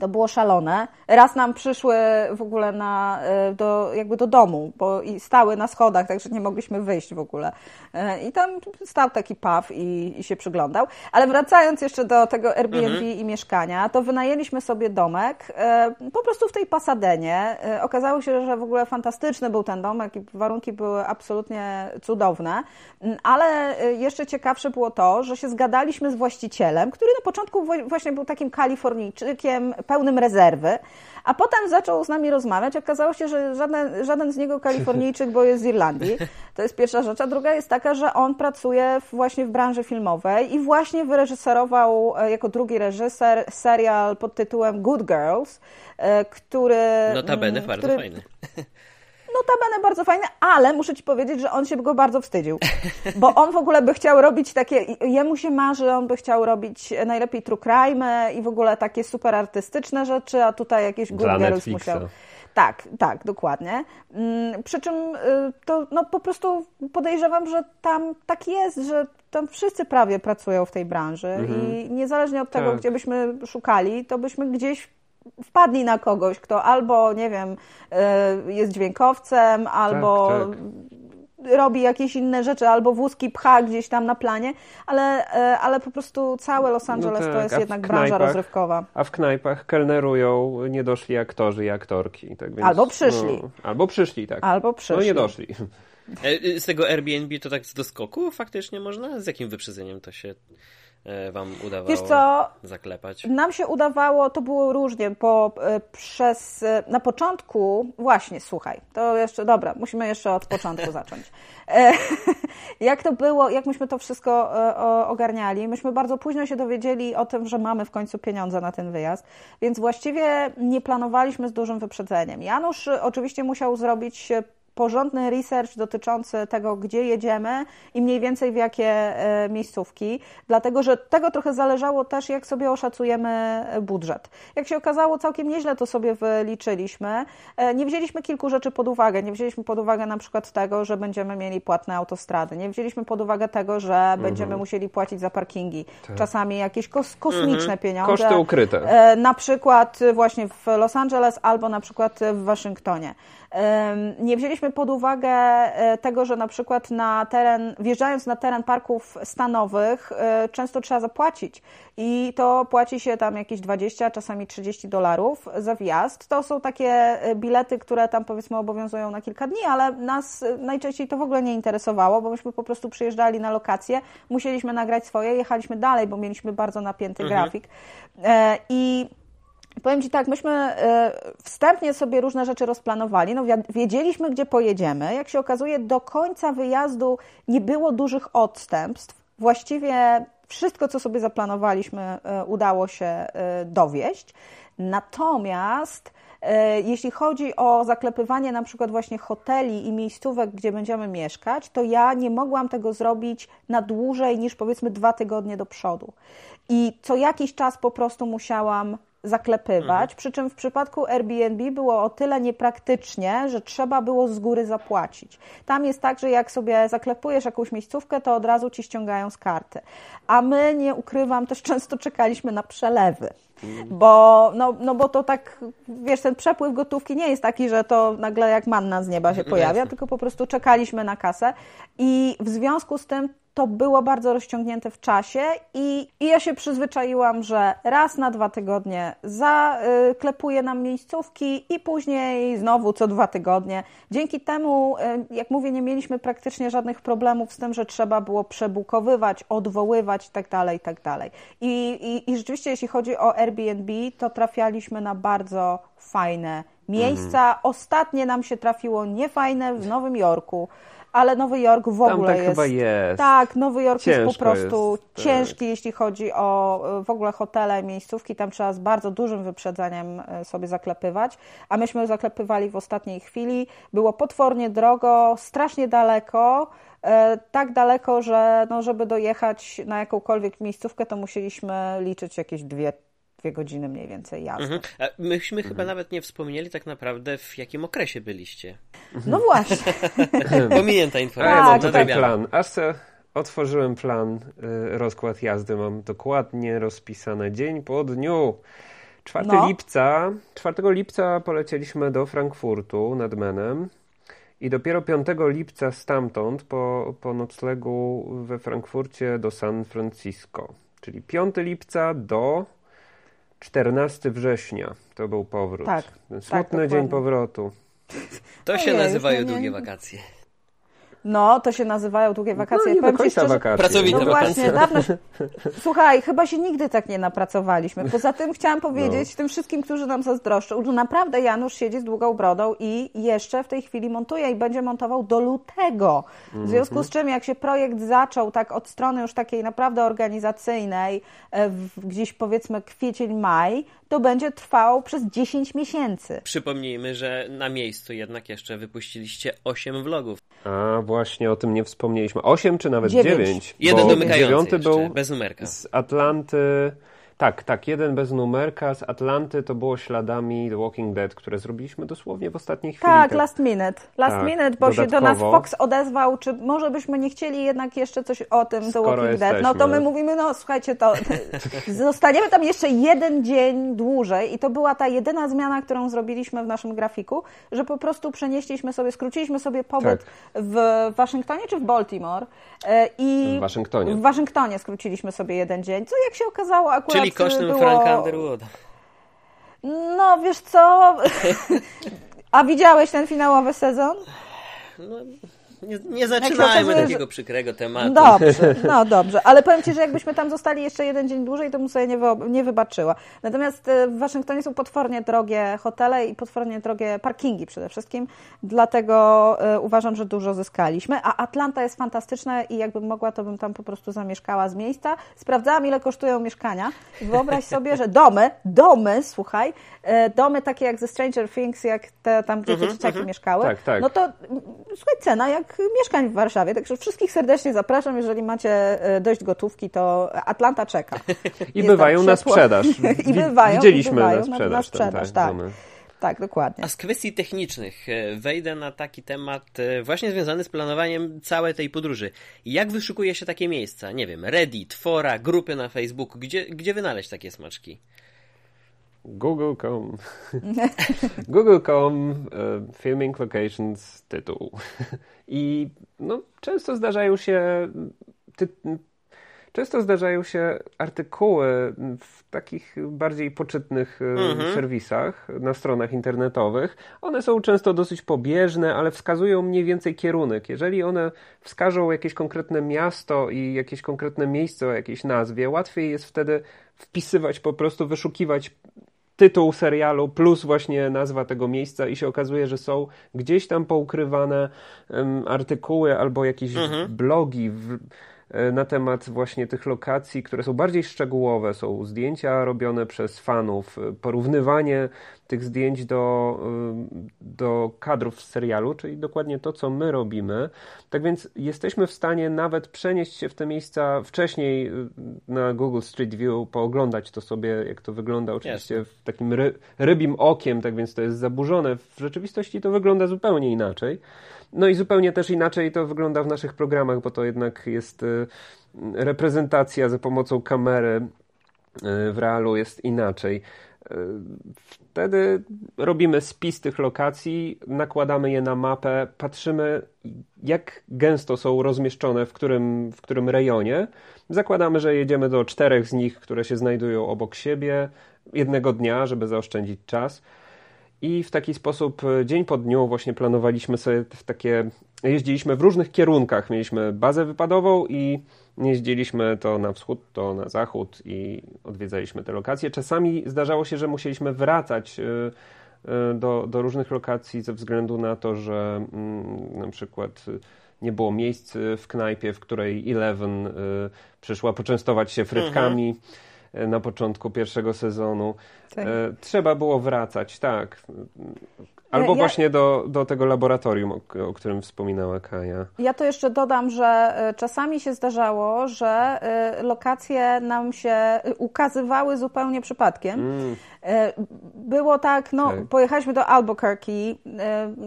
To było szalone. Raz nam przyszły w ogóle na, e, do, jakby do domu, bo i stały na schodach, także nie mogliśmy wyjść w ogóle. E, I tam stał taki paw i, i się przyglądał. Ale wracając jeszcze do tego Airbnb mhm. i mieszkania, to wynajęliśmy sobie domek e, po prostu w tej Pasadenie. Okazało się, że w ogóle fantastyczny był ten domek i warunki były absolutnie cudowne. Mm, ale jeszcze ciekawsze było to, że się zgadaliśmy z właścicielem, który na początku właśnie był takim Kalifornijczykiem, pełnym rezerwy, a potem zaczął z nami rozmawiać. Okazało się, że żaden, żaden z niego Kalifornijczyk, bo jest z Irlandii. To jest pierwsza rzecz. A druga jest taka, że on pracuje właśnie w branży filmowej i właśnie wyreżyserował e, jako drugi reżyser serial pod tytułem Good Girls, e, który... Notabene mm, bardzo który, fajny notabene bardzo fajny, ale muszę Ci powiedzieć, że on się go bardzo wstydził. Bo on w ogóle by chciał robić takie, jemu się marzy, on by chciał robić najlepiej true crime i w ogóle takie super artystyczne rzeczy, a tutaj jakieś good girls musiał... Tak, tak, dokładnie. Mm, przy czym y, to no, po prostu podejrzewam, że tam tak jest, że tam wszyscy prawie pracują w tej branży mhm. i niezależnie od tego, tak. gdzie byśmy szukali, to byśmy gdzieś wpadli na kogoś, kto albo, nie wiem, e, jest dźwiękowcem, albo tak, tak. robi jakieś inne rzeczy, albo wózki pcha gdzieś tam na planie, ale, e, ale po prostu całe Los no Angeles no tak, to jest jednak knajpach, branża rozrywkowa. A w knajpach kelnerują niedoszli aktorzy i aktorki. Tak więc, albo przyszli. No, albo przyszli, tak. Albo przyszli. No nie doszli. E, z tego Airbnb to tak z doskoku faktycznie można? Z jakim wyprzedzeniem to się wam udawało Wiesz co, zaklepać? Nam się udawało, to było różnie, bo e, przez, e, na początku, właśnie, słuchaj, to jeszcze, dobra, musimy jeszcze od początku *laughs* zacząć. *laughs* Jak to było, jak myśmy to wszystko ogarniali? Myśmy bardzo późno się dowiedzieli o tym, że mamy w końcu pieniądze na ten wyjazd, więc właściwie nie planowaliśmy z dużym wyprzedzeniem. Janusz oczywiście musiał zrobić porządny research dotyczący tego, gdzie jedziemy i mniej więcej w jakie e, miejscówki, dlatego że tego trochę zależało też, jak sobie oszacujemy e, budżet. Jak się okazało, całkiem nieźle to sobie wyliczyliśmy. E, nie wzięliśmy kilku rzeczy pod uwagę. Nie wzięliśmy pod uwagę na przykład tego, że będziemy mieli płatne autostrady. Nie wzięliśmy pod uwagę tego, że mhm. będziemy musieli płacić za parkingi. Tak. Czasami jakieś kos kosmiczne mhm. pieniądze. Koszty ukryte. Na przykład właśnie w Los Angeles albo na przykład w Waszyngtonie. Nie wzięliśmy pod uwagę e, tego, że na przykład na teren, wjeżdżając na teren parków stanowych, e, często trzeba zapłacić i to płaci się tam jakieś 20, czasami 30 dolarów za wjazd. To są takie e, bilety, które tam powiedzmy obowiązują na kilka dni, ale nas najczęściej to w ogóle nie interesowało, bo myśmy po prostu przyjeżdżali na lokację, musieliśmy nagrać swoje, jechaliśmy dalej, bo mieliśmy bardzo napięty mhm. grafik. I Powiem Ci tak, myśmy e, wstępnie sobie różne rzeczy rozplanowali, no wiedzieliśmy, gdzie pojedziemy. Jak się okazuje, do końca wyjazdu nie było dużych odstępstw. Właściwie wszystko, co sobie zaplanowaliśmy, e, udało się e, dowieść. Natomiast jeśli chodzi o zaklepywanie na przykład właśnie hoteli i miejscówek, gdzie będziemy mieszkać, to ja nie mogłam tego zrobić na dłużej niż powiedzmy dwa tygodnie do przodu. I co jakiś czas po prostu musiałam zaklepywać, mhm. przy czym w przypadku Airbnb było o tyle niepraktycznie, że trzeba było z góry zapłacić. Tam jest tak, że jak sobie zaklepujesz jakąś miejscówkę, to od razu ci ściągają z karty. A my, nie ukrywam, też *laughs* często czekaliśmy na przelewy. Bo, no, no bo to tak, wiesz, ten przepływ gotówki nie jest taki, że to nagle jak manna z nieba się pojawia, tylko po prostu czekaliśmy na kasę i w związku z tym to było bardzo rozciągnięte w czasie i, i ja się przyzwyczaiłam, że raz na dwa tygodnie zaklepuję nam miejscówki i później znowu co dwa tygodnie. Dzięki temu, y, jak mówię, nie mieliśmy praktycznie żadnych problemów z tym, że trzeba było przebukowywać, odwoływać itd., tak itd. Tak I, i, i rzeczywiście, jeśli chodzi o Airbnb, to trafialiśmy na bardzo fajne miejsca. Mhm. Ostatnie nam się trafiło niefajne w Nowym Jorku ale Nowy Jork w ogóle tak jest. chyba jest. Tak, Nowy Jork Ciężko jest po prostu jest, tak. ciężki, jeśli chodzi o w ogóle hotele, miejscówki. Tam trzeba z bardzo dużym wyprzedzeniem e, sobie zaklepywać, a myśmy zaklepywali w ostatniej chwili. Było potwornie drogo, strasznie daleko. E, tak daleko, że no, żeby dojechać na jakąkolwiek miejscówkę, to musieliśmy liczyć jakieś dwie dwie godziny mniej więcej jazdy. Mhm. myśmy mhm. chyba nawet nie wspomnieli tak naprawdę, w jakim okresie byliście. No właśnie. *laughs* Pominięta informacja. Ja mam tutaj plan. Aż se otworzyłem plan, y, rozkład jazdy. Mam dokładnie rozpisane dzień po dniu. 4 no. lipca, 4 lipca polecieliśmy do Frankfurtu nad Menem. I dopiero 5 lipca stamtąd, po, po noclegu we Frankfurcie do San Francisco. Czyli 5 lipca do 14 września to był powrót. Tak. Ten smutny tak, dzień powrotu. To się nazywają długie wakacje. No, to się nazywają długie wakacje. No, nie Powiem do końca szczerze, wakacje. Pracowite no wakacje. właśnie, dawno... *laughs* Słuchaj, chyba się nigdy tak nie napracowaliśmy. Poza tym chciałam powiedzieć no. tym wszystkim, którzy nam zazdroszczą, że naprawdę Janusz siedzi z długą brodą i jeszcze w tej chwili montuje i będzie montował do lutego. W związku z czym, jak się projekt zaczął tak od strony już takiej naprawdę organizacyjnej, e, gdzieś powiedzmy kwiecień, maj, to będzie trwał przez 10 miesięcy. Przypomnijmy, że na miejscu jednak jeszcze wypuściliście 8 vlogów. A właśnie o tym nie wspomnieliśmy. 8 czy nawet 9? 9 Jeden domykający był bez numerka. Z Atlanty tak, tak. Jeden bez numerka z Atlanty to było śladami The Walking Dead, które zrobiliśmy dosłownie w ostatniej chwili. Tak, last minute. Last tak, minute, bo dodatkowo. się do nas Fox odezwał, czy może byśmy nie chcieli jednak jeszcze coś o tym Skoro The Walking jesteśmy. Dead. No to my mówimy, no słuchajcie, to *laughs* zostaniemy tam jeszcze jeden dzień dłużej i to była ta jedyna zmiana, którą zrobiliśmy w naszym grafiku, że po prostu przenieśliśmy sobie, skróciliśmy sobie pobyt tak. w Waszyngtonie czy w Baltimore e, i w Waszyngtonie. W Waszyngtonie skróciliśmy sobie jeden dzień, co jak się okazało akurat Czyli kosztem było... Franka Underwooda. No, wiesz co? *laughs* A widziałeś ten finałowy sezon? No, nie, nie zaczynajmy takiego że... przykrego tematu. Dobrze, *laughs* no dobrze, ale powiem Ci, że jakbyśmy tam zostali jeszcze jeden dzień dłużej, to bym sobie nie, nie wybaczyła. Natomiast e, w Waszyngtonie są potwornie drogie hotele i potwornie drogie parkingi przede wszystkim, dlatego e, uważam, że dużo zyskaliśmy, a Atlanta jest fantastyczna i jakbym mogła, to bym tam po prostu zamieszkała z miejsca. Sprawdzałam, ile kosztują mieszkania. Wyobraź *laughs* sobie, że domy, domy, słuchaj, e, domy takie jak ze Stranger Things, jak te tam, gdzie te mhm, dzieciaki mhm. mieszkały, tak, tak. no to słuchaj, cena jak mieszkań w Warszawie. Także wszystkich serdecznie zapraszam. Jeżeli macie e, dość gotówki, to Atlanta czeka. *laughs* I Jest *laughs* bywają na sprzedaż. I bywają, Widzieliśmy i bywają na sprzedaż. Na sprzedaż tak. tak. Tak, dokładnie. A z kwestii technicznych e, wejdę na taki temat e, właśnie związany z planowaniem całej tej podróży. Jak wyszukuje się takie miejsca? Nie wiem, Reddit, fora, grupy na Facebooku. Gdzie, gdzie wynaleźć takie smaczki? Google.com *laughs* Google.com uh, Filming Locations tytuł. I no, często zdarzają się ty, często zdarzają się artykuły w takich bardziej poczytnych mm-hmm. serwisach, na stronach internetowych. One są często dosyć pobieżne, ale wskazują mniej więcej kierunek. Jeżeli one wskażą jakieś konkretne miasto i jakieś konkretne miejsce o jakiejś nazwie, łatwiej jest wtedy wpisywać, po prostu wyszukiwać tytuł serialu plus właśnie nazwa tego miejsca i się okazuje, że są gdzieś tam poukrywane um, artykuły albo jakieś mhm. blogi w, na temat właśnie tych lokacji, które są bardziej szczegółowe. Są zdjęcia robione przez fanów, e, porównywanie tych zdjęć do, y, do kadrów z serialu, czyli dokładnie to, co my robimy. Tak więc jesteśmy w stanie nawet przenieść się w te miejsca wcześniej na Google Street View, pooglądać to sobie, jak to wygląda oczywiście Jasne. w takim ry, rybim okiem, tak więc to jest zaburzone. W rzeczywistości to wygląda zupełnie inaczej. No i zupełnie też inaczej to wygląda w naszych programach, bo to jednak jest y, reprezentacja za pomocą kamery w realu jest inaczej. Wtedy robimy spis tych lokacji, nakładamy je na mapę, patrzymy, jak gęsto są rozmieszczone w którym, w którym rejonie. Zakładamy, że jedziemy do czterech z nich, które się znajdują obok siebie, jednego dnia, żeby zaoszczędzić czas. I w taki sposób e, dzień po dniu właśnie planowaliśmy sobie takie. Jeździliśmy w różnych kierunkach. Mieliśmy bazę wypadową i jeździliśmy to na wschód, to na zachód i odwiedzaliśmy te lokacje. Czasami zdarzało się, że musieliśmy wracać e, e, do, do różnych lokacji ze względu na to, że mm, na przykład nie było miejsc w knajpie, w której Eleven przyszła poczęstować się frytkami. Mhm na początku pierwszego sezonu. Tak. E, trzeba było wracać, tak. Albo ja, właśnie do, do tego laboratorium, o, o, którym wspominała Kaja. Ja to jeszcze dodam, że e, czasami się zdarzało, że e, lokacje nam się ukazywały zupełnie przypadkiem. Mm. Było tak, no, tak. pojechaliśmy do Albuquerque,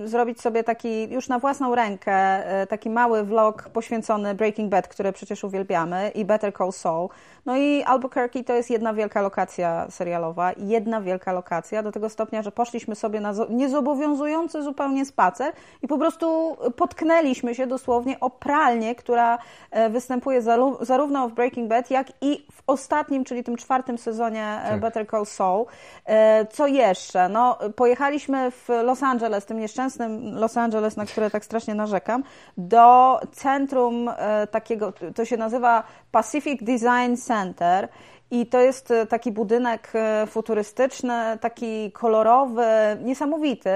zrobić sobie taki już na własną rękę, taki mały vlog poświęcony Breaking Bad, który przecież uwielbiamy, i Better Call Saul. No i Albuquerque to jest jedna wielka lokacja serialowa, jedna wielka lokacja, do tego stopnia, że poszliśmy sobie na niezobowiązujący zupełnie spacer i po prostu potknęliśmy się dosłownie o pralnię, która e, występuje zarówno w Breaking Bad, jak i w ostatnim, czyli tym czwartym sezonie e, tak. Better Call Saul. E, co jeszcze? No, pojechaliśmy w Los Angeles, tym nieszczęsnym Los Angeles, na które tak strasznie narzekam, do centrum takiego, to się nazywa Pacific Design Center i to jest e, taki budynek e, futurystyczny, taki kolorowy, niesamowity,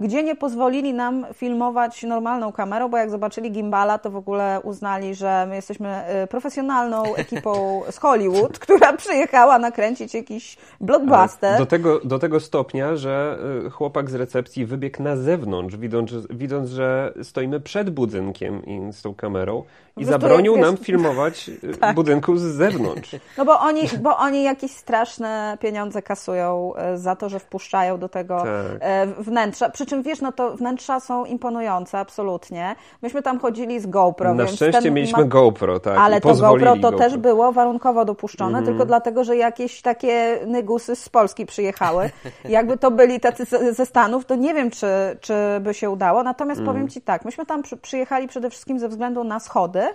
gdzie nie pozwolili nam filmować normalną kamerą, bo jak zobaczyli gimbala, to w ogóle uznali, że my jesteśmy e, profesjonalną ekipą z Hollywood, *laughs* która przyjechała nakręcić jakiś blockbuster. Do tego, do tego stopnia, że chłopak z recepcji wybiegł na zewnątrz, widząc, widząc że stoimy przed budynkiem i z tą kamerą i zabronił nam filmować *laughs* tak. budynku z zewnątrz. No bo oni, bo oni jakieś straszne pieniądze kasują e, za to, że wpuszczają do tego tak. E, wnętrza. Przy czym wiesz, no to wnętrza są imponujące, absolutnie. Myśmy tam chodzili z GoPro. Na szczęście mieliśmy ma... GoPro, tak. Ale to GoPro to GoPro. też było warunkowo dopuszczone, mm. tylko dlatego, że jakieś takie nygusy z Polski przyjechały. *laughs* Jakby to byli tacy ze Stanów, to nie wiem, czy, czy by się udało. Natomiast mm. powiem Ci tak, myśmy tam przyjechali przede wszystkim ze względu na schody,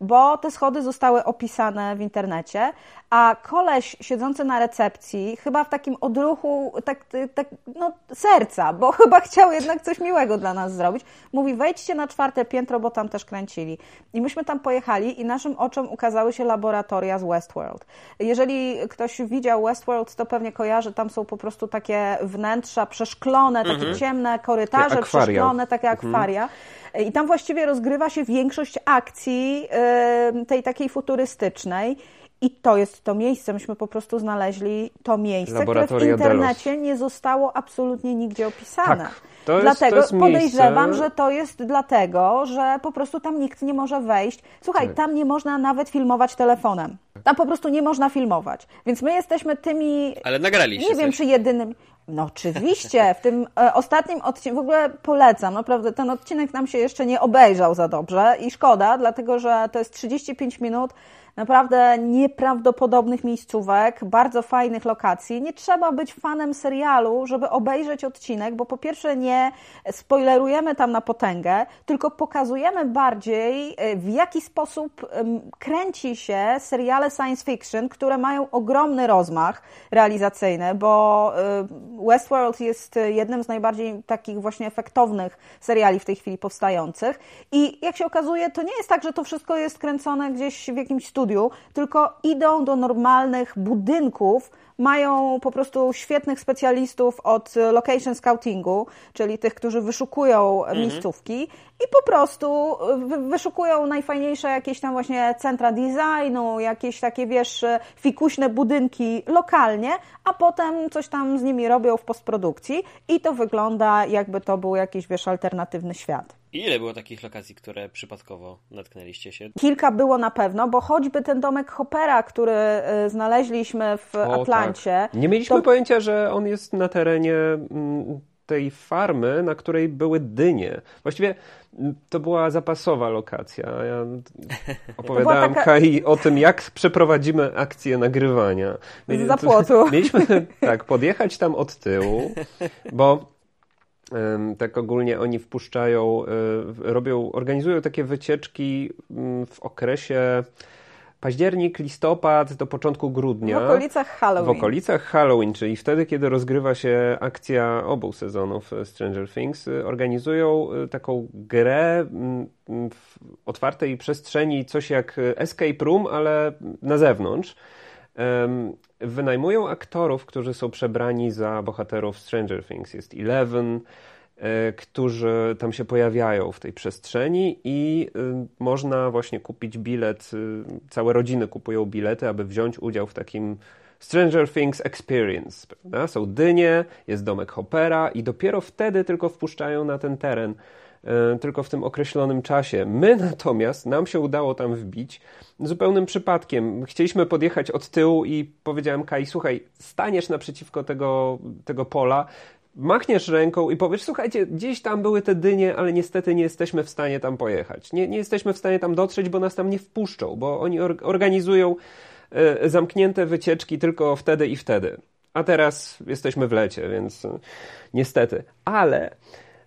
bo te schody zostały opisane w internecie, a koleś siedzący na recepcji, chyba w takim odruchu tak, tak, no, serca, bo *laughs* chyba chciał jednak coś miłego dla nas zrobić, mówi wejdźcie na czwarte piętro, bo tam też kręcili. I myśmy tam pojechali i naszym oczom ukazały się laboratoria z Westworld. Jeżeli ktoś widział Westworld, to pewnie kojarzy, tam są po prostu takie wnętrza przeszklone, takie mhm. ciemne korytarze przeszklone, takie mhm. I tam właściwie rozgrywa się większość akcji tej takiej futurystycznej. I to jest to miejsce. Myśmy po prostu znaleźli to miejsce, które w internecie Delos. nie zostało absolutnie nigdzie opisane. Tak. To jest, dlatego to podejrzewam, miejsce... że to jest dlatego, że po prostu tam nikt nie może wejść. Słuchaj, tak. tam nie można nawet filmować telefonem. Tam po prostu nie można filmować. Więc my jesteśmy tymi. Ale nagraliście. Nie wiem, czy jedynym. No oczywiście, w tym e, ostatnim odcinku, w ogóle polecam, naprawdę ten odcinek nam się jeszcze nie obejrzał za dobrze i szkoda, dlatego że to jest 35 minut naprawdę nieprawdopodobnych miejscówek, bardzo fajnych lokacji. Nie trzeba być fanem serialu, żeby obejrzeć odcinek, bo po pierwsze nie spoilerujemy tam na potęgę, tylko pokazujemy bardziej e, w jaki sposób kręci się seriale science fiction, które mają ogromny rozmach realizacyjny, bo e, Westworld jest jednym z najbardziej takich właśnie efektownych seriali w tej chwili powstających i jak się okazuje, to nie jest tak, że to wszystko jest kręcone gdzieś w jakimś studiu, studiu, tylko idą do normalnych budynków, mają po prostu świetnych specjalistów od location scoutingu, czyli tych, którzy wyszukują mhm. miejscówki i po prostu wyszukują najfajniejsze jakieś tam właśnie centra designu, jakieś takie, wiesz, fikuśne budynki lokalnie, a potem coś tam z nimi robią w postprodukcji i to wygląda jakby to był jakiś, wiesz, alternatywny świat. I ile było takich lokacji, które przypadkowo natknęliście się? Kilka było na pewno, bo choćby ten domek Hoppera, który y, znaleźliśmy w o, Atlancie. Tak. Nie mieliśmy to... pojęcia, że on jest na terenie mm, tej farmy, na której były dynie. Właściwie to była zapasowa lokacja. Ja *laughs* opowiadałem taka... Kai o tym, jak przeprowadzimy akcję nagrywania. Z zapłotu. *laughs* Mieliśmy tak podjechać tam od tyłu, bo tak ogólnie oni wpuszczają, e, robią, organizują takie wycieczki w okresie październik, listopad do początku grudnia. W okolicach Halloween. W okolicach Halloween, czyli wtedy, kiedy rozgrywa się akcja obu sezonów Stranger Things, organizują e, taką grę mm, w otwartej przestrzeni, coś jak escape room, ale na zewnątrz wynajmują aktorów, którzy są przebrani za bohaterów Stranger Things. Jest Eleven, którzy tam się pojawiają w tej przestrzeni i e, można właśnie kupić bilet, e, całe rodziny kupują bilety, aby wziąć udział w takim Stranger Things Experience. Prawda? Są dynie, jest domek Hoppera i dopiero wtedy tylko wpuszczają na ten teren E, tylko w tym określonym czasie. My natomiast, nam się udało tam wbić zupełnym przypadkiem. Chcieliśmy podjechać od tyłu i powiedziałem Kai, słuchaj, staniesz naprzeciwko tego, tego pola, machniesz ręką i powiesz, słuchajcie, gdzieś tam były te dynie, ale niestety nie jesteśmy w stanie tam pojechać. Nie, nie jesteśmy w stanie tam dotrzeć, bo nas tam nie wpuszczą, bo oni organizują e, zamknięte wycieczki tylko wtedy i wtedy. A teraz jesteśmy w lecie, więc e, niestety. Ale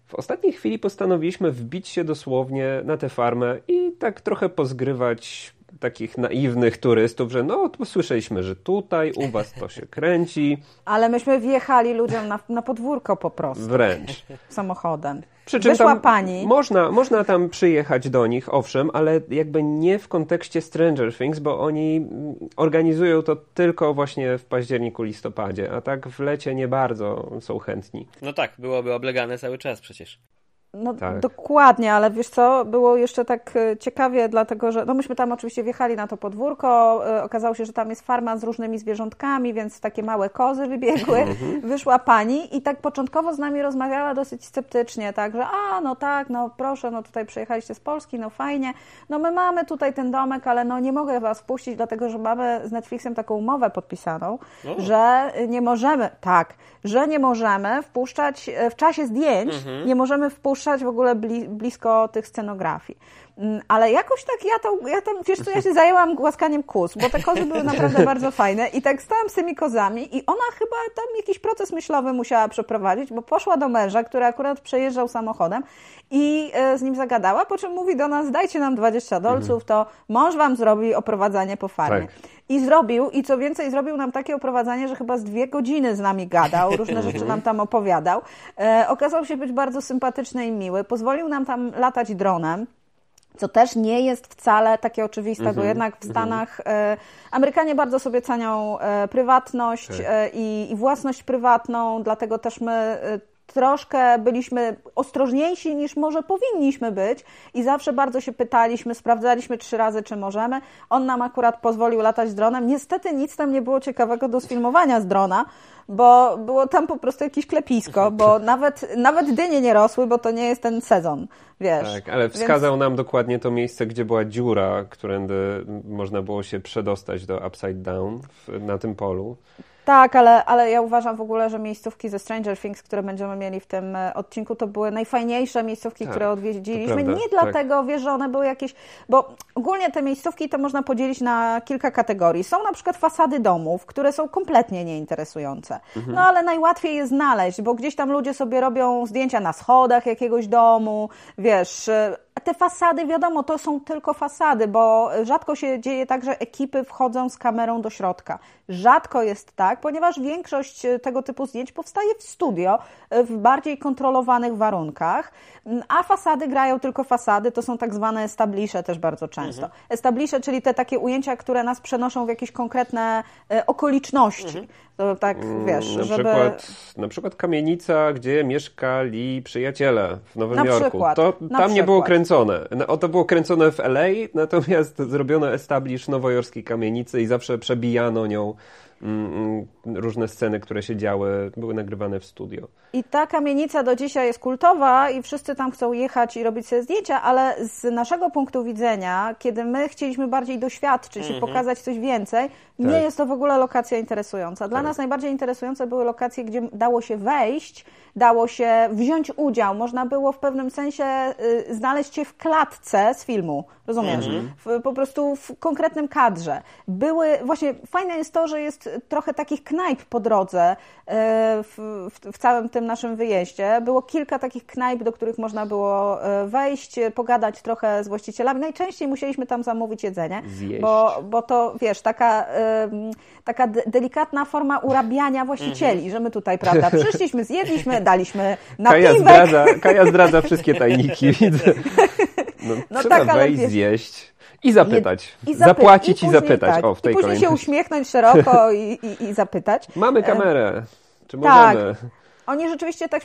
w ostatniej chwili postanowiliśmy wbić się dosłownie na tę farmę i tak trochę pozgrywać takich naiwnych turystów, że no, to słyszeliśmy, że tutaj u was to się kręci. Ale myśmy wjechali ludziom na, na podwórko po prostu. Wręcz. Samochodem. Przy czym Wyszła pani. Można, można tam przyjechać do nich, owszem, ale jakby nie w kontekście Stranger Things, bo oni organizują to tylko właśnie w październiku, listopadzie, a tak w lecie nie bardzo są chętni. No tak, byłoby oblegane cały czas przecież. No tak. dokładnie, ale wiesz co, było jeszcze tak e, ciekawie, dlatego że no myśmy tam oczywiście wjechali na to podwórko, e, okazało się, że tam jest farma z różnymi zwierzątkami, więc takie małe kozy wybiegły, mhm. wyszła pani i tak początkowo z nami rozmawiała dosyć sceptycznie, tak, że a, no tak, no proszę, no tutaj przyjechaliście z Polski, no fajnie, no my mamy tutaj ten domek, ale no nie mogę was wpuścić, dlatego że mamy z Netflixem taką umowę podpisaną, że nie możemy, tak, że nie możemy wpuszczać, e, w czasie zdjęć mhm. nie możemy wpuszczać w ogóle blisko tych scenografii. Mm, ale jakoś tak ja, to, ja tam, wiesz co, ja się zajęłam głaskaniem kóz, bo te kozy były naprawdę *laughs* bardzo fajne i tak stałam z tymi kozami i ona chyba tam jakiś proces myślowy musiała przeprowadzić, bo poszła do męża, który akurat przejeżdżał samochodem i e, z nim zagadała, po czym mówi do nas, dajcie nam 20 dolców, to mąż wam zrobi oprowadzanie po farmie. Tak. I zrobił, i co więcej, zrobił nam takie oprowadzanie, że chyba z dwie godziny z nami gadał, różne rzeczy nam tam opowiadał. E, okazał się być bardzo sympatyczny i miły. Pozwolił nam tam latać dronem co też nie jest wcale takie oczywiste, mm -hmm, bo mhm, jednak w mhm. Stanach mm -hmm. Amerykanie bardzo sobie cenią e, prywatność tak. e, i, i, własność prywatną, dlatego też my troszkę byliśmy ostrożniejsi niż może powinniśmy być i zawsze bardzo się pytaliśmy, sprawdzaliśmy trzy razy, czy możemy. On nam akurat pozwolił latać z dronem. Niestety nic tam nie było ciekawego do sfilmowania z drona, bo było tam po prostu jakieś klepisko, bo *laughs* nawet, nawet dynie nie rosły, bo to nie jest ten sezon, wiesz. Tak, ale wskazał Więc... nam dokładnie to miejsce, gdzie była dziura, którędy można było się przedostać do Upside Down w, na tym polu. Tak, ale, ale ja uważam w ogóle, że miejscówki ze Stranger Things, które będziemy mieli w tym e, odcinku, to były najfajniejsze miejscówki, tak, które odwiedziliśmy. Nie dlatego, tak. wiesz, że one były jakieś. Bo ogólnie te miejscówki to można podzielić na kilka kategorii. Są na przykład fasady domów, które są kompletnie nieinteresujące. Mhm. No ale najłatwiej je znaleźć, bo gdzieś tam ludzie sobie robią zdjęcia na schodach jakiegoś domu, wiesz e, te fasady, wiadomo, to są tylko fasady, bo rzadko się dzieje tak, że ekipy wchodzą z kamerą do środka. Rzadko jest tak, ponieważ większość tego typu zdjęć powstaje w studio, w bardziej kontrolowanych warunkach, a fasady grają tylko fasady, to są tak zwane establisze też bardzo często. Mhm. Establisze, czyli te takie ujęcia, które nas przenoszą w jakieś konkretne e, okoliczności. Mhm. To tak, mm, wiesz, na żeby... Przykład, na przykład kamienica, gdzie mieszkali przyjaciele w Nowym na Jorku. Przykład, to tam przykład. nie było kręcone. No, to było kręcone w LA, natomiast *laughs* zrobiono establish nowojorskiej kamienicy i zawsze przebijano nią Mm, mm, różne sceny, które się działy, były nagrywane w studio. I ta kamienica do dzisiaj jest kultowa i wszyscy tam chcą jechać i robić sobie zdjęcia, ale z naszego punktu widzenia, kiedy my chcieliśmy bardziej doświadczyć mm -hmm. i mhm. pokazać coś więcej, tak. nie jest to w ogóle lokacja interesująca. Dla tak. nas najbardziej interesujące były lokacje, gdzie dało się wejść, dało się wziąć udział, można było w pewnym sensie y, znaleźć się w klatce z filmu, rozumiesz? Mhm. W, po prostu w konkretnym kadrze. Były, właśnie fajne jest to, że jest trochę takich knajp po drodze y, w, w, w całym tym naszym wyjeździe. Było kilka takich knajp, do których można było y, wejść, pogadać trochę z właścicielami. Najczęściej musieliśmy tam zamówić jedzenie, bo, bo to, wiesz, taka, taka delikatna forma urabiania właścicieli, mhm. że my tutaj, prawda, przyszliśmy, zjedliśmy, *laughs* daliśmy napiwek. Kaja zdradza, Kaja zdradza *laughs* wszystkie tajniki, widzę. No, no trzeba tak, wejść, wiesz, zjeść. I zapytać. I zapy Zapłacić i, i zapytać. Tak, o, w tej I później się uśmiechnąć szeroko *laughs* i, i, i zapytać. Mamy kamerę. Czy tak. możemy? Oni rzeczywiście tak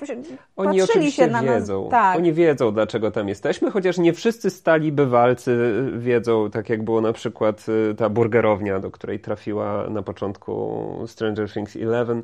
Oni patrzyli się na wiedzą. nas. Tak. Oni wiedzą, dlaczego tam jesteśmy, chociaż nie wszyscy stali bywalcy wiedzą, tak jak było na przykład y, ta burgerownia, do której trafiła na początku Stranger Things 11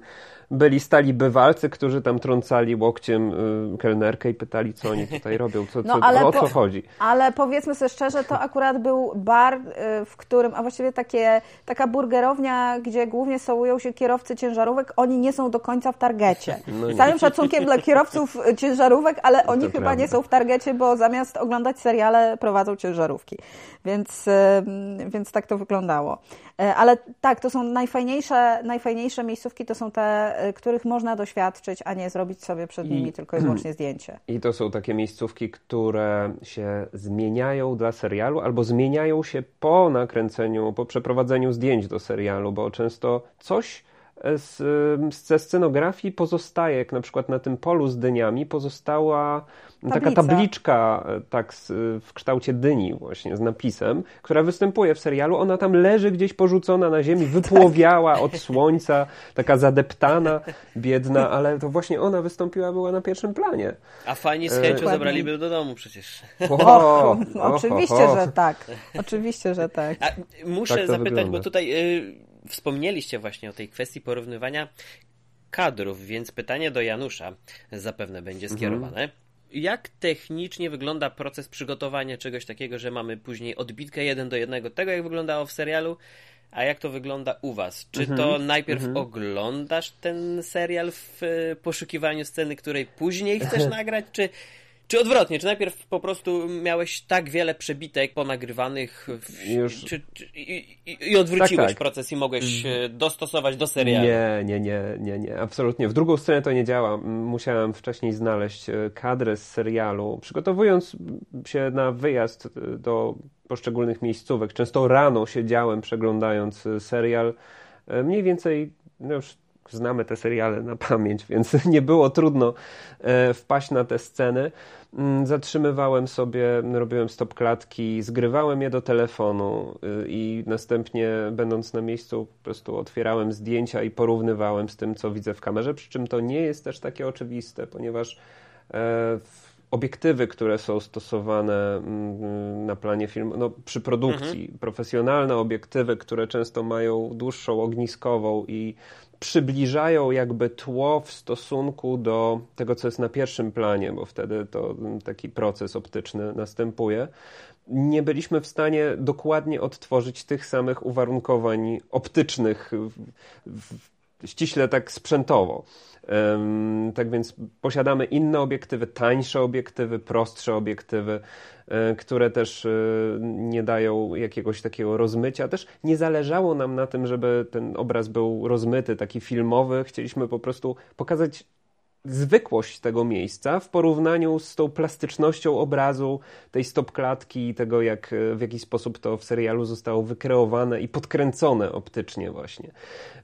byli stali bywalcy, którzy tam trącali łokciem y, kelnerkę i pytali, co oni tutaj *laughs* robią, co, no, co, o co chodzi. Ale powiedzmy sobie szczerze, to akurat był bar, y, w którym, a właściwie takie, taka burgerownia, gdzie głównie sołują się kierowcy ciężarówek, oni nie są do końca w targecie. *laughs* No Z całym szacunkiem dla kierowców ciężarówek, ale oni to chyba prawda. nie są w targecie, bo zamiast oglądać seriale prowadzą ciężarówki. Więc, y, więc tak to wyglądało. E, ale tak, to są najfajniejsze, najfajniejsze miejscówki, to są te, których można doświadczyć, a nie zrobić sobie przed I, nimi tylko i wyłącznie zdjęcie. *clears throat* I to są takie miejscówki, które się zmieniają dla serialu albo zmieniają się po nakręceniu, po przeprowadzeniu zdjęć do serialu, bo często coś z, ze scenografii pozostaje, jak na przykład na tym polu z dyniami pozostała Tablica. taka tabliczka e, tak w kształcie dyni właśnie z napisem, która występuje w serialu. Ona tam leży gdzieś porzucona na ziemi, *laughs* wypłowiała od słońca, taka zadeptana, biedna, *laughs* ale to właśnie ona wystąpiła, była na pierwszym planie. A fajnie z chęcią e... zabraliby do domu przecież. O, *laughs* o, oczywiście, że tak. Oczywiście, że tak. A muszę tak zapytać, wygląda. bo tutaj y, wspomnieliście właśnie o tej kwestii porównywania kadrów, więc pytanie do Janusza zapewne będzie mhm. skierowane. Mhm. Jak technicznie wygląda proces przygotowania czegoś takiego, że mamy później odbitkę jeden do jednego tego, jak wyglądało w serialu, a jak to wygląda u was? Czy to mhm. najpierw mhm. oglądasz ten serial w poszukiwaniu sceny, której później chcesz *laughs* nagrać, czy Czy odwrotnie, czy najpierw po prostu miałeś tak wiele przebitek ponagrywanych w, Już... czy, czy, i, i, odwróciłeś tak, tak. proces i mogłeś mm. dostosować do serialu? Nie, nie, nie, nie, nie, absolutnie. W drugą stronę to nie działa. Musiałem wcześniej znaleźć e, kadrę z serialu. Przygotowując się na wyjazd e, do poszczególnych miejscówek, często rano siedziałem przeglądając serial. Mniej więcej no już znamy te seriale na pamięć, więc *laughs* nie było trudno e, wpaść na te sceny. Mm, zatrzymywałem sobie, robiłem stop klatki, zgrywałem je do telefonu y, i następnie, będąc na miejscu, po prostu otwierałem zdjęcia i porównywałem z tym, co widzę w kamerze. Przy czym to nie jest też takie oczywiste, ponieważ e, obiektywy, które są stosowane mm, na planie filmu, no, przy produkcji, mhm. profesjonalne obiektywy, które często mają dłuższą ogniskową i przybliżają jakby tło w stosunku do tego, co jest na pierwszym planie, bo wtedy to taki proces optyczny następuje. Nie byliśmy w stanie dokładnie odtworzyć tych samych uwarunkowań optycznych, ściśle tak sprzętowo. Tak więc posiadamy inne obiektywy, tańsze obiektywy, prostsze obiektywy, e, które też e, nie dają jakiegoś takiego rozmycia. Też nie zależało nam na tym, żeby ten obraz był rozmyty, taki filmowy. Chcieliśmy po prostu pokazać zwykłość tego miejsca w porównaniu z tą plastycznością obrazu, tej stopklatki i tego, jak, e, w jaki sposób to w serialu zostało wykreowane i podkręcone optycznie właśnie.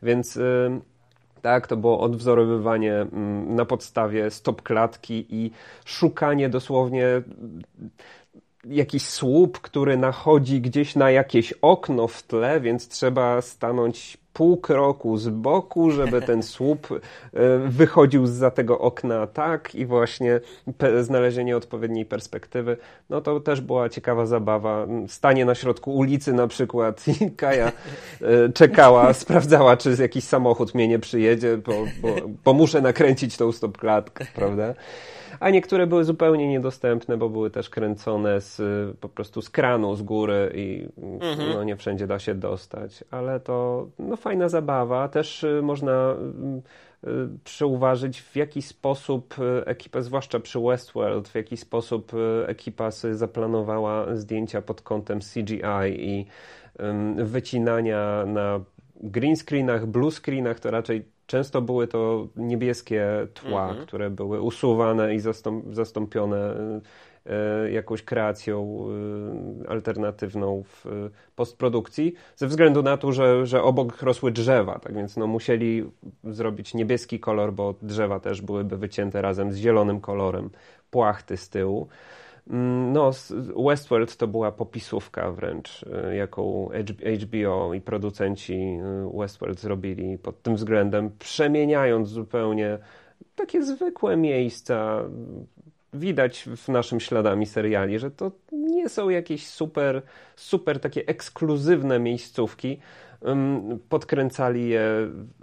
Więc tak? To było odwzorowywanie mm, na podstawie stop klatki i szukanie dosłownie jakiś słup, który nachodzi gdzieś na jakieś okno w tle, więc trzeba stanąć pół kroku z boku, żeby ten słup e, wychodził za tego okna tak i właśnie znalezienie odpowiedniej perspektywy. No to też była ciekawa zabawa. Stanie na środku ulicy na przykład i Kaja e, czekała, sprawdzała, czy jakiś samochód mnie nie przyjedzie, bo, bo, bo muszę nakręcić tą stopklatkę, prawda? A niektóre były zupełnie niedostępne, bo były też kręcone z, po prostu z kranu, z góry i mhm. no, nie wszędzie da się dostać, ale to no, fajna zabawa. Też y, można y, y, przeuważyć, w jaki sposób ekipa, zwłaszcza przy Westworld, w jaki sposób ekipa sobie zaplanowała zdjęcia pod kątem CGI i wycinania na green screenach, blue screenach, to raczej Często były to niebieskie tła, mhm. które były usuwane i zastąp zastąpione e, jakąś kreacją e, alternatywną w postprodukcji, ze względu na to, że, że obok rosły drzewa, tak więc no, musieli zrobić niebieski kolor, bo drzewa też byłyby wycięte razem z zielonym kolorem płachty z tyłu. Mm, no, Westworld to była popisówka wręcz, e, jaką HBO i producenci e, Westworld zrobili pod tym względem, przemieniając zupełnie takie zwykłe miejsca. Widać w naszym śladami seriali, że to nie są jakieś super, super takie ekskluzywne miejscówki, podkręcali je,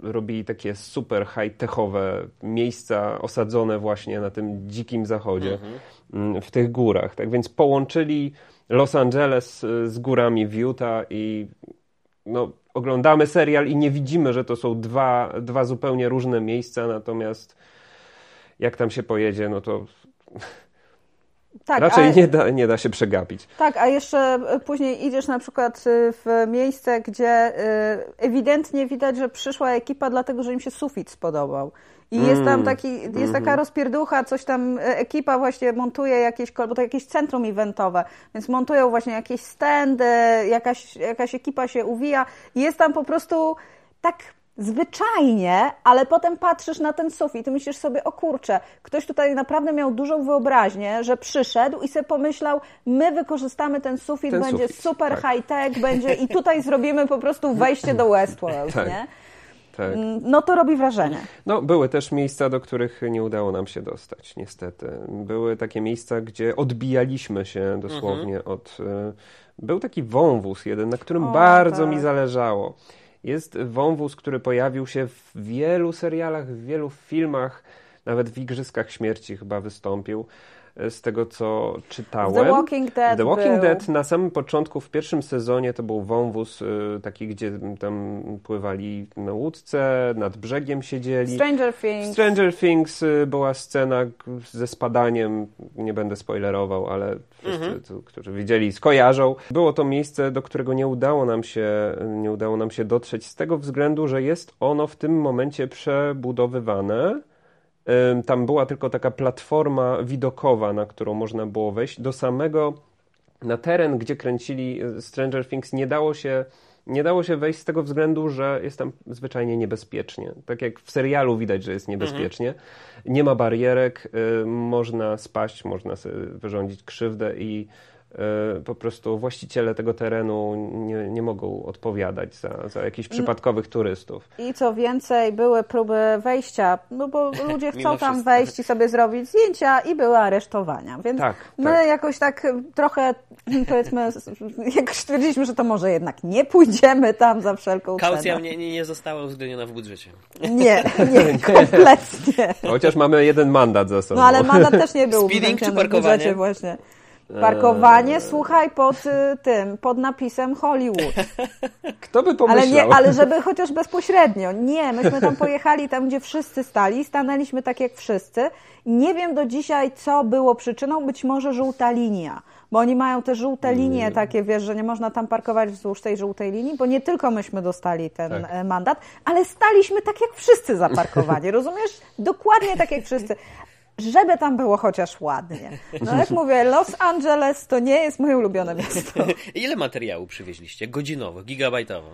robili takie super high-techowe miejsca osadzone właśnie na tym dzikim zachodzie, mhm. W tych górach. Tak więc połączyli Los Angeles y, z górami w Utah i no, oglądamy serial i nie widzimy, że to są dwa, dwa zupełnie różne miejsca, natomiast jak tam się pojedzie, no to tak, Raczej a... nie, da, nie da się przegapić. Tak, a jeszcze e, później idziesz na przykład e, w miejsce, gdzie e, ewidentnie widać, że przyszła ekipa, dlatego że im się sufit spodobał. I mm. jest tam mm, taki, jest mm -hmm. taka rozpierducha, coś tam ekipa właśnie montuje jakieś, bo to jakieś centrum eventowe, więc montują właśnie jakieś standy, jakaś, jakaś ekipa się uwija i jest tam po prostu tak zwyczajnie, ale potem patrzysz na ten sufit i myślisz sobie, o kurczę, ktoś tutaj naprawdę miał dużą wyobraźnię, że przyszedł i sobie pomyślał, my wykorzystamy ten sufit, ten będzie sufit, super tak. high-tech, będzie i tutaj zrobimy po prostu wejście do Westworld, tak. nie? Tak. Mm, no to robi wrażenie. No, były też miejsca, do których nie udało nam się dostać, niestety. Były takie miejsca, gdzie odbijaliśmy się dosłownie mhm. od... Y, był taki wąwóz jeden, na którym o, bardzo tak. mi zależało. Jest wąwóz, który pojawił się w wielu serialach, w wielu filmach, nawet w Igrzyskach Śmierci chyba wystąpił. Z tego co czytałem. The Walking Dead. The Walking był. Dead na samym początku, w pierwszym sezonie to był wąwóz taki, gdzie tam pływali na łódce, nad brzegiem siedzieli. Stranger Things. Stranger Things była scena ze spadaniem, nie będę spoilerował, ale wszyscy, mhm. którzy widzieli, skojarzą. Było to miejsce, do którego nie udało nam się, nie udało nam się dotrzeć z tego względu, że jest ono w tym momencie przebudowywane. Tam była tylko taka platforma widokowa, na którą można było wejść. Do samego, na teren, gdzie kręcili e, Stranger Things, nie dało się nie dało się wejść z tego względu, że jest tam zwyczajnie niebezpiecznie. Tak jak w serialu widać, że jest niebezpiecznie. Mhm. Nie ma barierek, y, można spaść, można sobie wyrządzić krzywdę i E, po prostu właściciele tego terenu nie, nie mogą odpowiadać za, za jakichś mm. przypadkowych turystów. I co więcej, były próby wejścia, no bo *laughs* ludzie chcą tam wejść i sobie zrobić zdjęcia i były aresztowania. Więc tak, my tak. jakoś tak trochę, *laughs* powiedzmy, jakoś stwierdziliśmy, że to może jednak nie pójdziemy tam za wszelką Kaucja cenę. Kaucja nie, nie została uwzględniona w budżecie. Nie, *laughs* nie, kompletnie. Chociaż mamy jeden mandat za sobą. No ale mandat też nie był Speeding czy parkowanie? właśnie. Parkowanie, eee. słuchaj, pod y, tym, pod napisem Hollywood. *laughs* Kto by pomyślał? Ale, nie, ale żeby chociaż bezpośrednio. Nie, myśmy tam pojechali tam, gdzie wszyscy stali, stanęliśmy tak jak wszyscy. Nie wiem do dzisiaj, co było przyczyną, być może żółta linia. Bo oni mają te żółte linie takie, wiesz, że nie można tam parkować wzdłuż tej żółtej linii, bo nie tylko myśmy dostali ten tak. E, mandat, ale staliśmy tak jak wszyscy zaparkowani, rozumiesz? Dokładnie tak jak wszyscy żeby tam było chociaż ładnie. No jak *laughs* mówię, Los Angeles to nie jest moje ulubione miasto. *laughs* Ile materiału przywieźliście? Godzinowo, gigabajtowo?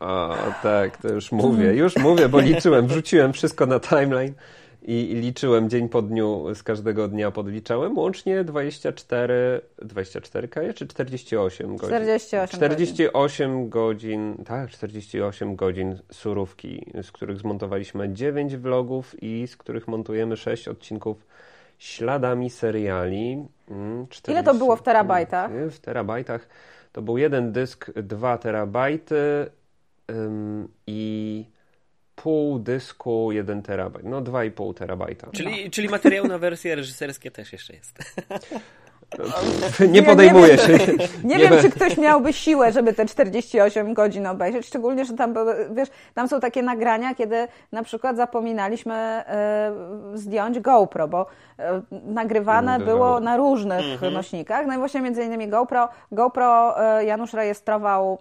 O, tak, to już mówię, już mówię, bo liczyłem, wrzuciłem wszystko na timeline i, i liczyłem dzień po dniu, z każdego dnia podliczałem, łącznie 24, 24 kaje, czy 48 godzin? 48 48 godzin. godzin, tak, 48 godzin surówki, z których zmontowaliśmy 9 vlogów i z których montujemy 6 odcinków śladami seriali. 40, mm, Ile to było w terabajtach? W terabajtach to był jeden dysk 2 terabajty ym, i pół dysku 1 terabajt, no 2,5 terabajta. Czyli, no. czyli materiał na wersje reżyserskie też jeszcze jest. *laughs* Nie podejmuje nie, się. *laughs* Nie, nie wiem, czy ktoś miałby siłę, żeby te 48 godzin obejrzeć, szczególnie, że tam były, wiesz, tam są takie nagrania, kiedy na przykład zapominaliśmy y, zdjąć GoPro, bo y, nagrywane no, było na różnych mhm. nośnikach. No i właśnie między innymi GoPro. GoPro y, Janusz rejestrował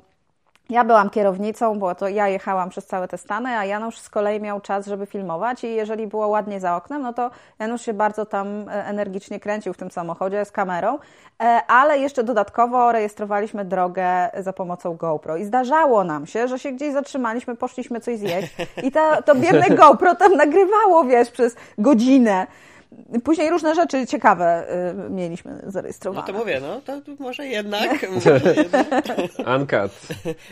ja byłam kierownicą, bo to ja jechałam przez całe te Stany, a Janusz z kolei miał czas, żeby filmować i jeżeli było ładnie za oknem, no to Janusz się bardzo tam e, energicznie kręcił w tym samochodzie z kamerą, e, ale jeszcze dodatkowo rejestrowaliśmy drogę za pomocą GoPro i zdarzało nam się, że się gdzieś zatrzymaliśmy, poszliśmy coś zjeść i to, to biedne *laughs* GoPro tam nagrywało, wiesz, przez godzinę. Później różne rzeczy ciekawe y, mieliśmy zarejestrowane. No to mówię, no to może jednak. *laughs* może jednak. *laughs* Uncut.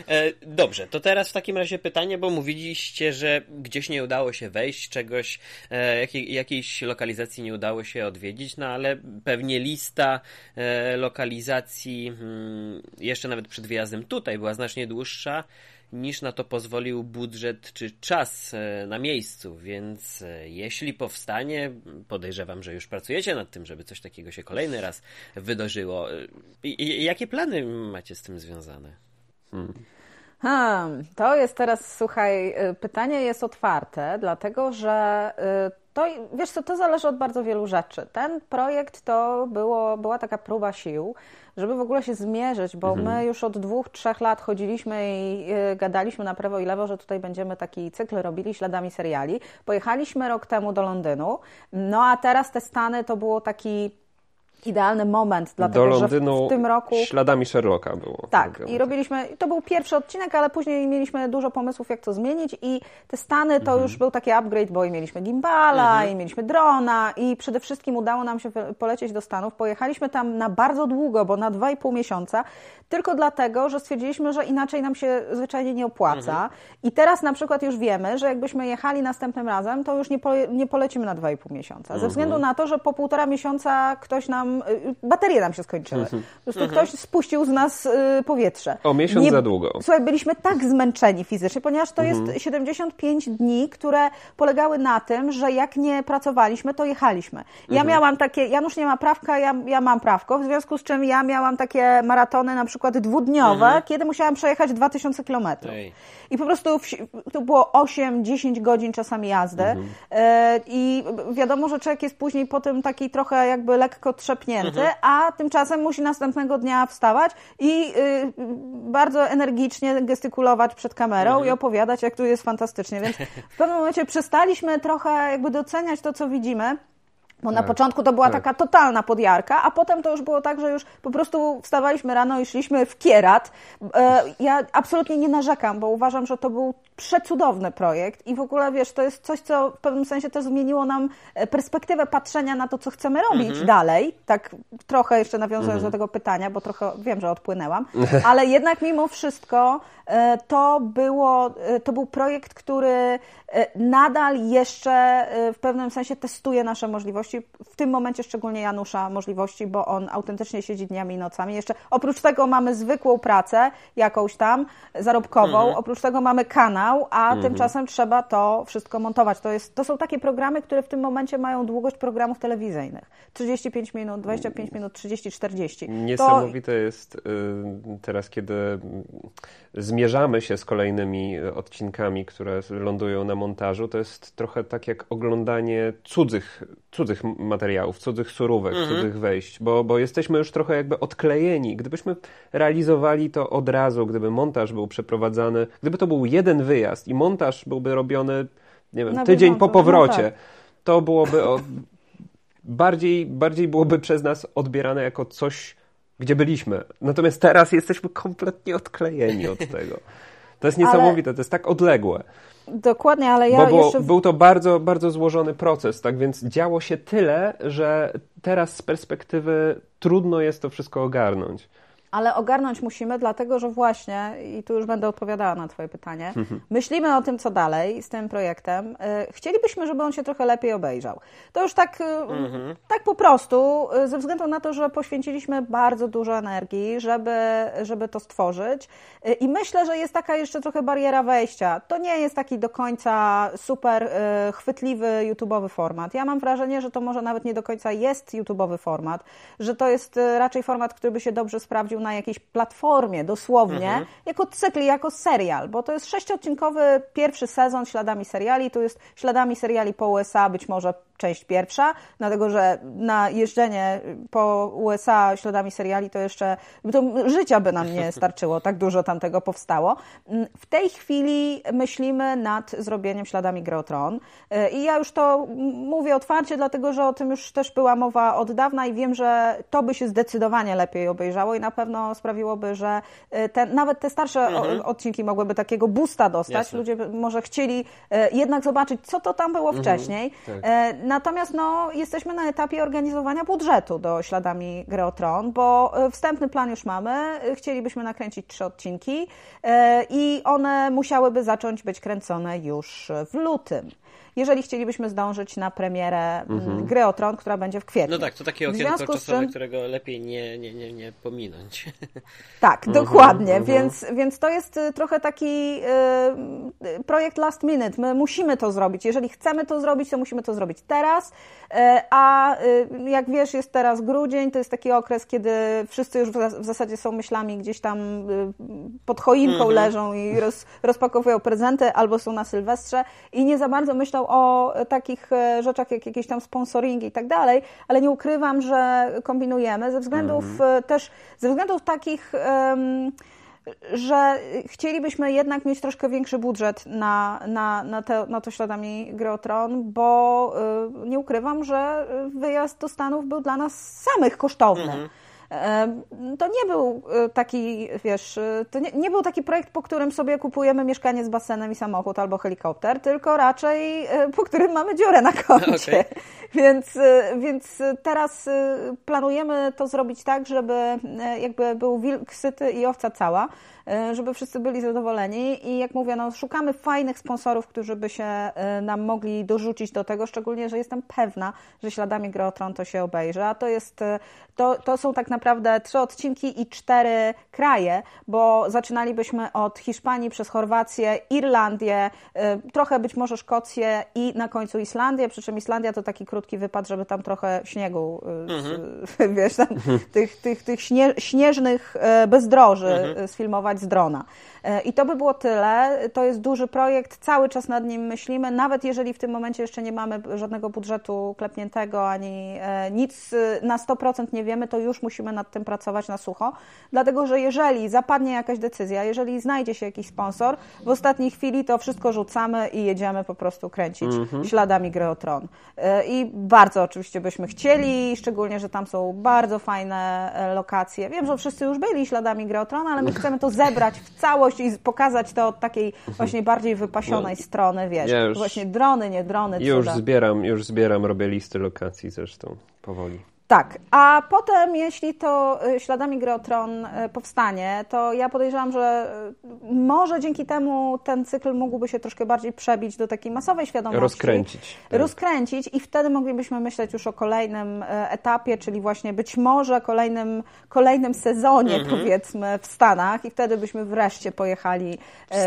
E, dobrze, to teraz w takim razie pytanie, bo mówiliście, że gdzieś nie udało się wejść, czegoś, e, jakiej, jakiejś lokalizacji nie udało się odwiedzić, no ale pewnie lista e, lokalizacji hmm, jeszcze nawet przed wyjazdem tutaj była znacznie dłuższa niż na to pozwolił budżet czy czas e, na miejscu, więc e, jeśli powstanie, podejrzewam, że już pracujecie nad tym, żeby coś takiego się kolejny raz wydarzyło. E, I, jakie plany macie z tym związane? Hmm. Hmm, to jest teraz, słuchaj, pytanie jest otwarte, dlatego że to, wiesz co, to zależy od bardzo wielu rzeczy. Ten projekt to było, była taka próba sił, żeby w ogóle się zmierzyć, bo mhm. my już od dwóch, trzech lat chodziliśmy i y, gadaliśmy na prawo i lewo, że tutaj będziemy taki cykl robili śladami seriali. Pojechaliśmy rok temu do Londynu, no a teraz te Stany to było taki idealny moment, dlatego Do Londynu że w, tym roku... śladami Sherlocka było. Tak, i robiliśmy, to był pierwszy odcinek, ale później mieliśmy dużo pomysłów, jak to zmienić i te Stany to mhm. już był taki upgrade, bo i mieliśmy gimbala, mhm. i mieliśmy drona i przede wszystkim udało nam się polecieć do Stanów. Pojechaliśmy tam na bardzo długo, bo na dwa i pół miesiąca, tylko dlatego, że stwierdziliśmy, że inaczej nam się zwyczajnie nie opłaca. Mhm. I teraz na przykład już wiemy, że jakbyśmy jechali następnym razem, to już nie, pole, nie polecimy na dwa i pół miesiąca. Ze względu na to, że po półtora miesiąca ktoś nam nam, baterie nam się skończyły. Mhm. Po prostu mhm. ktoś spuścił z nas powietrze. O miesiąc Nie, za długo. Słuchaj, byliśmy tak zmęczeni fizycznie, ponieważ to mhm. jest 75 dni, które polegały na tym, że jak nie pracowaliśmy, to jechaliśmy. Ja mhm. miałam takie, Janusz nie ma prawka, ja, ja mam prawko, w związku z czym ja miałam takie maratony na przykład dwudniowe, mhm. kiedy musiałam przejechać 2000 kilometrów. I po prostu to było 8-10 godzin czasami jazdy. Mhm. E, I wiadomo, że człowiek jest później po tym taki trochę jakby lekko trzepnięty, mhm. a tymczasem musi następnego dnia wstawać i y, bardzo energicznie gestykulować przed kamerą mhm. i opowiadać, jak tu jest fantastycznie. Więc w pewnym momencie przestaliśmy trochę jakby doceniać to, co widzimy. Bo tak, na początku to była tak. taka totalna podjarka, a potem to już było tak, że już po prostu wstawaliśmy rano i szliśmy w kierat. E, ja absolutnie nie narzekam, bo uważam, że to był przecudowny projekt i w ogóle wiesz, to jest coś, co w pewnym sensie też zmieniło nam e, perspektywę patrzenia na to, co chcemy robić mhm. dalej. Tak trochę jeszcze nawiązując mhm. do tego pytania, bo trochę wiem, że odpłynęłam, *laughs* ale jednak mimo wszystko e, to, było, to był projekt, który nadal jeszcze w pewnym sensie testuje nasze możliwości w tym momencie szczególnie Janusza możliwości, bo on autentycznie siedzi dniami i nocami. Jeszcze oprócz tego mamy zwykłą pracę jakąś tam zarobkową, mhm. oprócz tego mamy kanał, a mhm. tymczasem trzeba to wszystko montować. To, jest, to są takie programy, które w tym momencie mają długość programów telewizyjnych. 35 minut, 25 minut, 30, 40. Niesamowite to... jest y, teraz, kiedy zmierzamy się z kolejnymi odcinkami, które lądują na montażu, to jest trochę tak jak oglądanie cudzych, cudzych materiałów, cudzych surówek, mhm. cudzych wejść, bo, bo jesteśmy już trochę jakby odklejeni. Gdybyśmy realizowali to od razu, gdyby montaż był przeprowadzany, gdyby to był jeden wyjazd i montaż byłby robiony, nie wiem, tydzień po powrocie, no tak. to byłoby o, bardziej, bardziej byłoby przez nas odbierane jako coś gdzie byliśmy. Natomiast teraz jesteśmy kompletnie odklejeni od tego. *laughs* To jest niesamowite, ale... to jest tak odległe. Dokładnie, ale ja Bo jeszcze... Był to bardzo, bardzo złożony proces, tak więc działo się tyle, że teraz z perspektywy trudno jest to wszystko ogarnąć ale ogarnąć musimy, dlatego że właśnie, i tu już będę odpowiadała na Twoje pytanie, myślimy o tym, co dalej z tym projektem. Y, chcielibyśmy, żeby on się trochę lepiej obejrzał. To już tak, y, mhm. tak po prostu, y, ze względu na to, że poświęciliśmy bardzo dużo energii, żeby, żeby to stworzyć. I myślę, że jest taka jeszcze trochę bariera wejścia. To nie jest taki do końca super chwytliwy YouTube'owy format. Ja mam wrażenie, że to może nawet nie do końca jest YouTube'owy format, że to jest raczej format, który by się dobrze sprawdził na jakiejś platformie, dosłownie, mhm. jako cykl, jako serial, bo to jest sześciodcinkowy pierwszy sezon śladami seriali, to jest śladami seriali po USA, być może część pierwsza, dlatego że na jeżdżenie po USA śladami seriali to jeszcze to życia by nam nie *laughs* starczyło, tak dużo tam tego powstało. W tej chwili myślimy nad zrobieniem śladami Greotron i ja już to mówię otwarcie, dlatego że o tym już też była mowa od dawna i wiem, że to by się zdecydowanie lepiej obejrzało i na pewno sprawiłoby, że te, nawet te starsze mhm. odcinki mogłyby takiego boosta dostać. Jasne. Ludzie może chcieli e, jednak zobaczyć, co to tam było mhm. wcześniej. Tak. Natomiast no, jesteśmy na etapie organizowania budżetu do śladami Greotron, bo e, wstępny plan już mamy. Chcielibyśmy nakręcić trzy odcinki e, i one musiałyby zacząć być kręcone już w lutym jeżeli chcielibyśmy zdążyć na premierę mm, mhm. gry o Tron, która będzie w kwietniu. No tak, to takie okienko czasowe, czym... którego lepiej nie, nie, nie, nie pominąć. *laughs* Tak, mhm, dokładnie, mhm. Więc, więc to jest y, trochę taki y, projekt last minute. My musimy to zrobić. Jeżeli chcemy to zrobić, to musimy to zrobić teraz, y, a y, jak wiesz, jest teraz grudzień, to jest taki okres, kiedy wszyscy już w, zasadzie są myślami gdzieś tam y, pod choinką mhm. leżą i roz, rozpakowują prezenty albo są na Sylwestrze i nie za bardzo myślą o takich e, rzeczach jak jakieś tam sponsoringi i tak dalej, ale nie ukrywam, że kombinujemy ze względów mm. też, ze względów takich um, że chcielibyśmy jednak mieć troszkę większy budżet na, na, na, te, na to śladami Greotron, bo y, nie ukrywam, że wyjazd do Stanów był dla nas samych kosztowny. Mm -hmm to nie był e, taki, wiesz, e, to nie, nie, był taki projekt, po którym sobie kupujemy mieszkanie z basenem i samochód albo helikopter, tylko raczej e, po którym mamy dziurę na *laughs* koncie. Okay. Więc, więc teraz planujemy to zrobić tak, żeby jakby był wilk syty i owca cała, żeby wszyscy byli zadowoleni i jak mówię, no, szukamy fajnych sponsorów, którzy by się nam mogli dorzucić do tego, szczególnie, że jestem pewna, że śladami Gry o Tron to się obejrzy, a to jest, to, to są tak naprawdę trzy odcinki i cztery kraje, bo zaczynalibyśmy od Hiszpanii przez Chorwację, Irlandię, trochę być może Szkocję i na końcu Islandię, przy czym Islandia to taki krótki wypad, żeby tam trochę śniegu, mhm. *laughs* wiesz, tam, tych, tych, tych śnie, śnieżnych bezdroży mhm. sfilmować z drona. I to by było tyle. To jest duży projekt, cały czas nad nim myślimy, nawet jeżeli w tym momencie jeszcze nie mamy żadnego budżetu klepniętego, ani nic na 100% nie wiemy, to już musimy nad tym pracować na sucho, dlatego że jeżeli zapadnie jakaś decyzja, jeżeli znajdzie się jakiś sponsor, w ostatniej chwili to wszystko rzucamy i jedziemy po prostu kręcić mhm. śladami gry o tron. E, I bardzo oczywiście byśmy chcieli, szczególnie, że tam są bardzo fajne e, lokacje. Wiem, że wszyscy już byli śladami gry o tron, ale my chcemy to zebrać w całość i pokazać to od takiej właśnie bardziej wypasionej no, strony, wiesz, ja już, właśnie drony, nie drony, Już zbieram, już zbieram, robię listy lokacji zresztą powoli. Tak, a potem, jeśli to y, śladami gry Tron y, powstanie, to ja podejrzewam, że y, może dzięki temu ten cykl mógłby się troszkę bardziej przebić do takiej masowej świadomości. Rozkręcić. Tak. Rozkręcić i wtedy moglibyśmy myśleć już o kolejnym etapie, czyli właśnie być może kolejnym, kolejnym sezonie, mhm. powiedzmy, w Stanach i wtedy byśmy wreszcie pojechali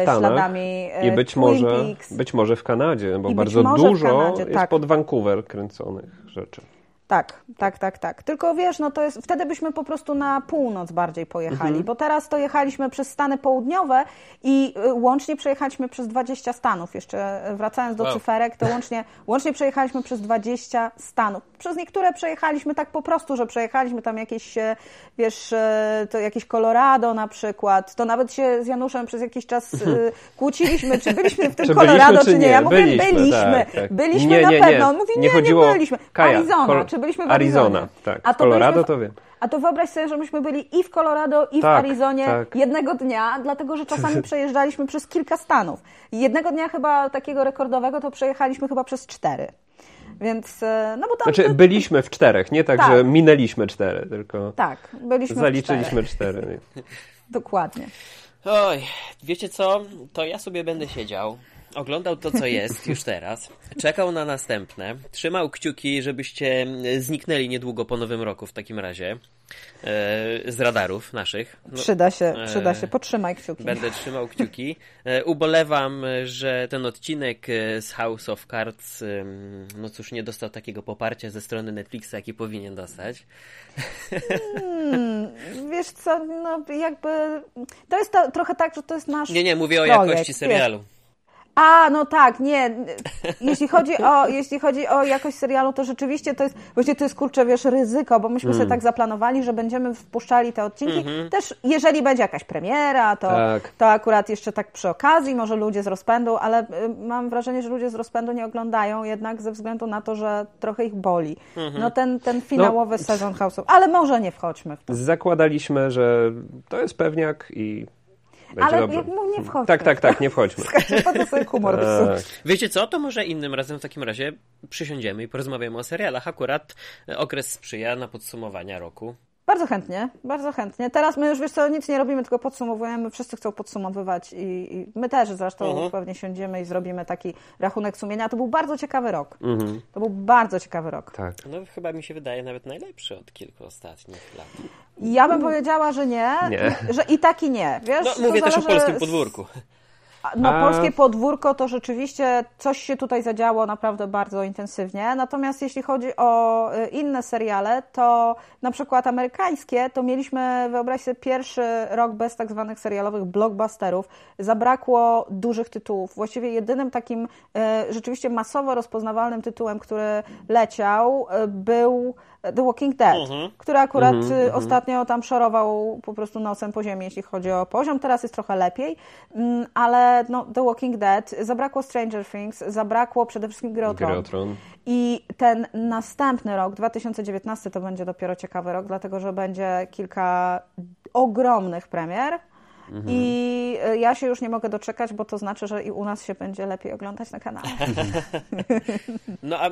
śladami I być Twin może, Peaks. być może w Kanadzie, bo I bardzo dużo Kanadzie, jest tak. pod Vancouver kręconych rzeczy. Tak, tak, tak, tak. Tylko wiesz, no to jest, wtedy byśmy po prostu na północ bardziej pojechali, mhm. bo teraz to jechaliśmy przez Stany Południowe i y, łącznie przejechaliśmy przez 20 stanów. Jeszcze y, wracając do wow. cyferek, to łącznie, łącznie przejechaliśmy przez 20 stanów. Przez niektóre przejechaliśmy tak po prostu, że przejechaliśmy tam jakieś, e, wiesz, e, to jakieś Colorado na przykład. To nawet się z Januszem przez jakiś czas e, *laughs* kłóciliśmy, czy byliśmy w tym czy Colorado, czy nie. Ja mówię, byliśmy. Byliśmy, tak, tak. byliśmy nie, na nie, pewno. On mówi, nie, nie, chodziło... nie byliśmy. Kaja, Arizona, czy byliśmy w Arizona? Arizona, tak. A to Colorado to wiem. A to wyobraź sobie, że myśmy byli i w Colorado, i tak, w Arizonie tak. jednego dnia, dlatego że czasami *laughs* przejeżdżaliśmy przez kilka stanów. Jednego dnia chyba takiego rekordowego to przejechaliśmy chyba przez cztery. Więc, e, no bo tam... Znaczy, byliśmy w czterech, nie tak, tak, że minęliśmy cztery, tylko tak, byliśmy zaliczyliśmy cztery. cztery. Dokładnie. Oj, wiecie co? To ja sobie będę siedział oglądał to, co jest już teraz, czekał na następne, trzymał kciuki, żebyście zniknęli niedługo po nowym roku w takim razie e, z radarów naszych. No, przyda się, e, przyda się, potrzymaj kciuki. Będę trzymał kciuki. E, ubolewam, że ten odcinek z House of Cards, no cóż, nie dostał takiego poparcia ze strony Netflixa, jaki powinien dostać. Hmm, wiesz co, no jakby, to jest to, trochę tak, że to jest nasz Nie, nie, mówię o projekt, jakości serialu. Wiesz. A, no tak, nie. Jeśli chodzi o, *laughs* jeśli chodzi o jakość serialu, to rzeczywiście to jest, właśnie to jest kurczę, wiesz, ryzyko, bo myśmy mm. sobie tak zaplanowali, że będziemy wpuszczali te odcinki. Mm -hmm. Też jeżeli będzie jakaś premiera, to, tak. to akurat jeszcze tak przy okazji, może ludzie z rozpędu, ale y, mam wrażenie, że ludzie z rozpędu nie oglądają jednak ze względu na to, że trochę ich boli. Mm -hmm. No ten, ten finałowy no, sezon House of... Ale może nie wchodźmy w to. Zakładaliśmy, że to jest pewniak i ale dobrze. jak nie wchodźmy. Tak, tak, tak, nie wchodźmy. *laughs* po to sobie humor tak. Wiecie co, to może innym razem w takim razie przysiądziemy i porozmawiamy o serialach. Akurat okres sprzyja na podsumowania roku. Bardzo chętnie, bardzo chętnie. Teraz my już wiesz co, nic nie robimy, tylko podsumowujemy. Wszyscy chcą podsumowywać i, i my też zresztą uh-huh. pewnie siądziemy i zrobimy taki rachunek sumienia. To był bardzo ciekawy rok. Uh-huh. To był bardzo ciekawy rok. Tak. No chyba mi się wydaje nawet najlepszy od kilku ostatnich lat. Ja bym powiedziała, że nie, nie. że i tak i nie. Wiesz, no, mówię też o polskim podwórku. No, A... polskie podwórko to rzeczywiście coś się tutaj zadziało naprawdę bardzo intensywnie. Natomiast jeśli chodzi o y, inne seriale, to na przykład amerykańskie, to mieliśmy, wyobraź sobie, pierwszy rok bez tak zwanych serialowych blockbusterów. Zabrakło dużych tytułów. Właściwie jedynym takim y, rzeczywiście masowo rozpoznawalnym tytułem, który leciał, y, był The Walking Dead, uh-huh. który akurat uh-huh, ostatnio tam szorował po prostu nosem po ziemi, jeśli chodzi o poziom. Teraz jest trochę lepiej, mm, ale no, The Walking Dead, zabrakło Stranger Things, zabrakło przede wszystkim Gry I ten następny rok, 2019, to będzie dopiero ciekawy rok, dlatego że będzie kilka ogromnych premier. Mhm. i e, ja się już nie mogę doczekać, bo to znaczy, że i u nas się będzie lepiej oglądać na kanale. *laughs* No a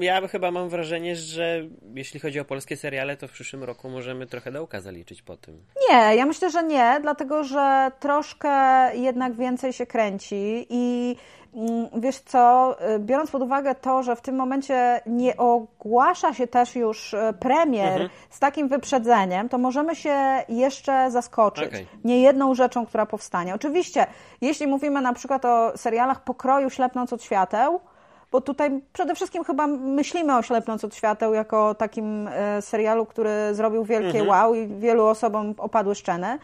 ja chyba mam wrażenie, że jeśli chodzi o polskie seriale, to w przyszłym roku możemy trochę dołka zaliczyć po tym. Nie, ja myślę, że nie, dlatego że troszkę jednak więcej się kręci i wiesz co, y, biorąc pod uwagę to, że w tym momencie nie ogłasza się też już y, premier mhm. z takim wyprzedzeniem, to możemy się jeszcze zaskoczyć okay. nie jedną rzeczą, która powstanie. Oczywiście, jeśli mówimy na przykład o serialach pokroju Ślepnąc od świateł, bo tutaj przede wszystkim chyba myślimy o Ślepnąc od świateł jako takim y, serialu, który zrobił wielkie mhm. wow i wielu osobom opadły szczeny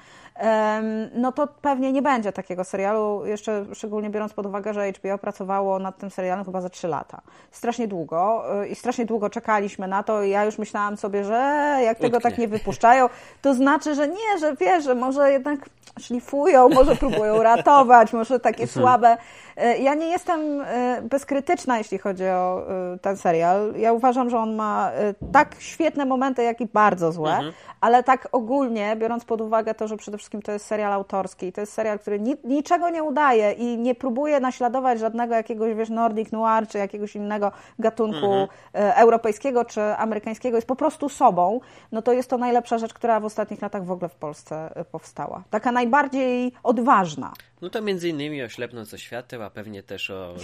no to pewnie nie będzie takiego serialu, jeszcze szczególnie biorąc pod uwagę, że HBO pracowało nad tym serialem chyba za 3 lata. Strasznie długo y, i strasznie długo czekaliśmy na to i ja już myślałam sobie, że jak tego tak nie wypuszczają, to znaczy, że nie, że wiesz, że może jednak szlifują, może próbują *laughs* ratować, może takie mhm. słabe. Y, ja nie jestem y, bezkrytyczna, jeśli chodzi o ten serial. Ja uważam, że on ma tak świetne momenty, jak i bardzo złe, mhm. ale tak ogólnie, biorąc pod uwagę to, że przede wszystkim wszystkim to jest serial autorski. To jest serial, który ni niczego nie udaje i nie próbuje naśladować żadnego jakiegoś, wiesz, Nordic Noir czy jakiegoś innego gatunku mhm. E, europejskiego czy amerykańskiego. Jest po prostu sobą. No to jest to najlepsza rzecz, która w ostatnich latach w ogóle w Polsce e, powstała. Taka najbardziej odważna. No to między innymi o Ślepnąc o świateł, a pewnie też o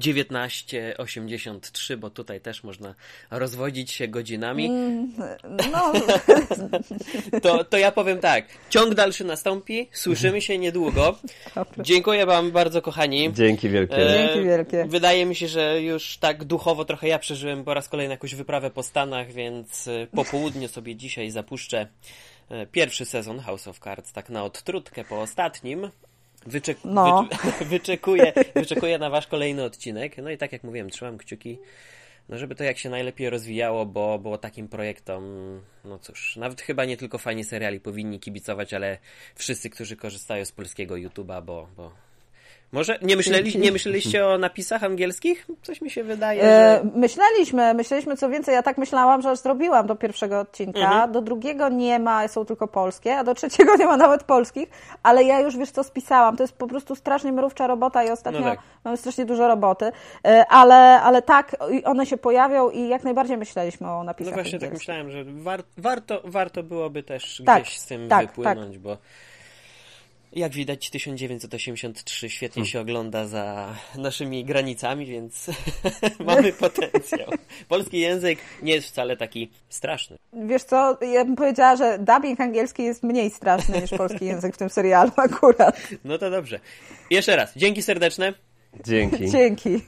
1983, bo tutaj też można rozwodzić się godzinami. Mm, no. *laughs* To, to ja powiem tak. Ciąg dalszy nastąpi. Słyszymy się niedługo. Dziękuję Wam bardzo, kochani. Dzięki wielkie. E, Dzięki wielkie. Wydaje mi się, że już tak duchowo trochę ja przeżyłem po raz kolejny jakąś wyprawę po Stanach, więc e, po południu sobie dzisiaj zapuszczę e, pierwszy sezon House of Cards, tak na odtrutkę po ostatnim. Wyczek no. Wycz *laughs* wyczekuję, wyczekuję na wasz kolejny odcinek. No i tak jak mówiłem, trzymam kciuki, no żeby to jak się najlepiej rozwijało, bo, bo takim projektom, no cóż, nawet chyba nie tylko fani seriali powinni kibicować, ale wszyscy, którzy korzystają z polskiego YouTube'a, bo, bo może nie, myśleli, nie myśleliście o napisach angielskich? Coś mi się wydaje. E, że... myśleliśmy, myśleliśmy co więcej. Ja tak myślałam, że zrobiłam do pierwszego odcinka. Mhm. Do drugiego nie ma, są tylko polskie, a do trzeciego *laughs* nie ma nawet polskich, ale ja już wiesz co spisałam. To jest po prostu strasznie mrówcza robota i ostatnio no tak. mamy strasznie dużo roboty. E, ale, ale tak, one się pojawią i jak najbardziej myśleliśmy o napisach. No właśnie tak angielskich. tak myślałem, że war, warto, warto byłoby też tak, gdzieś z tym tak, wypłynąć, tak. bo jak widać 1983 świetnie hmm. się ogląda za naszymi granicami, więc *laughs* mamy potencjał. Polski język nie jest wcale taki straszny. Wiesz co, ja bym powiedziała, że dubbing angielski jest mniej straszny niż polski *laughs* język w tym serialu akurat. No to dobrze. Jeszcze raz, dzięki serdeczne. Dzięki. Dzięki.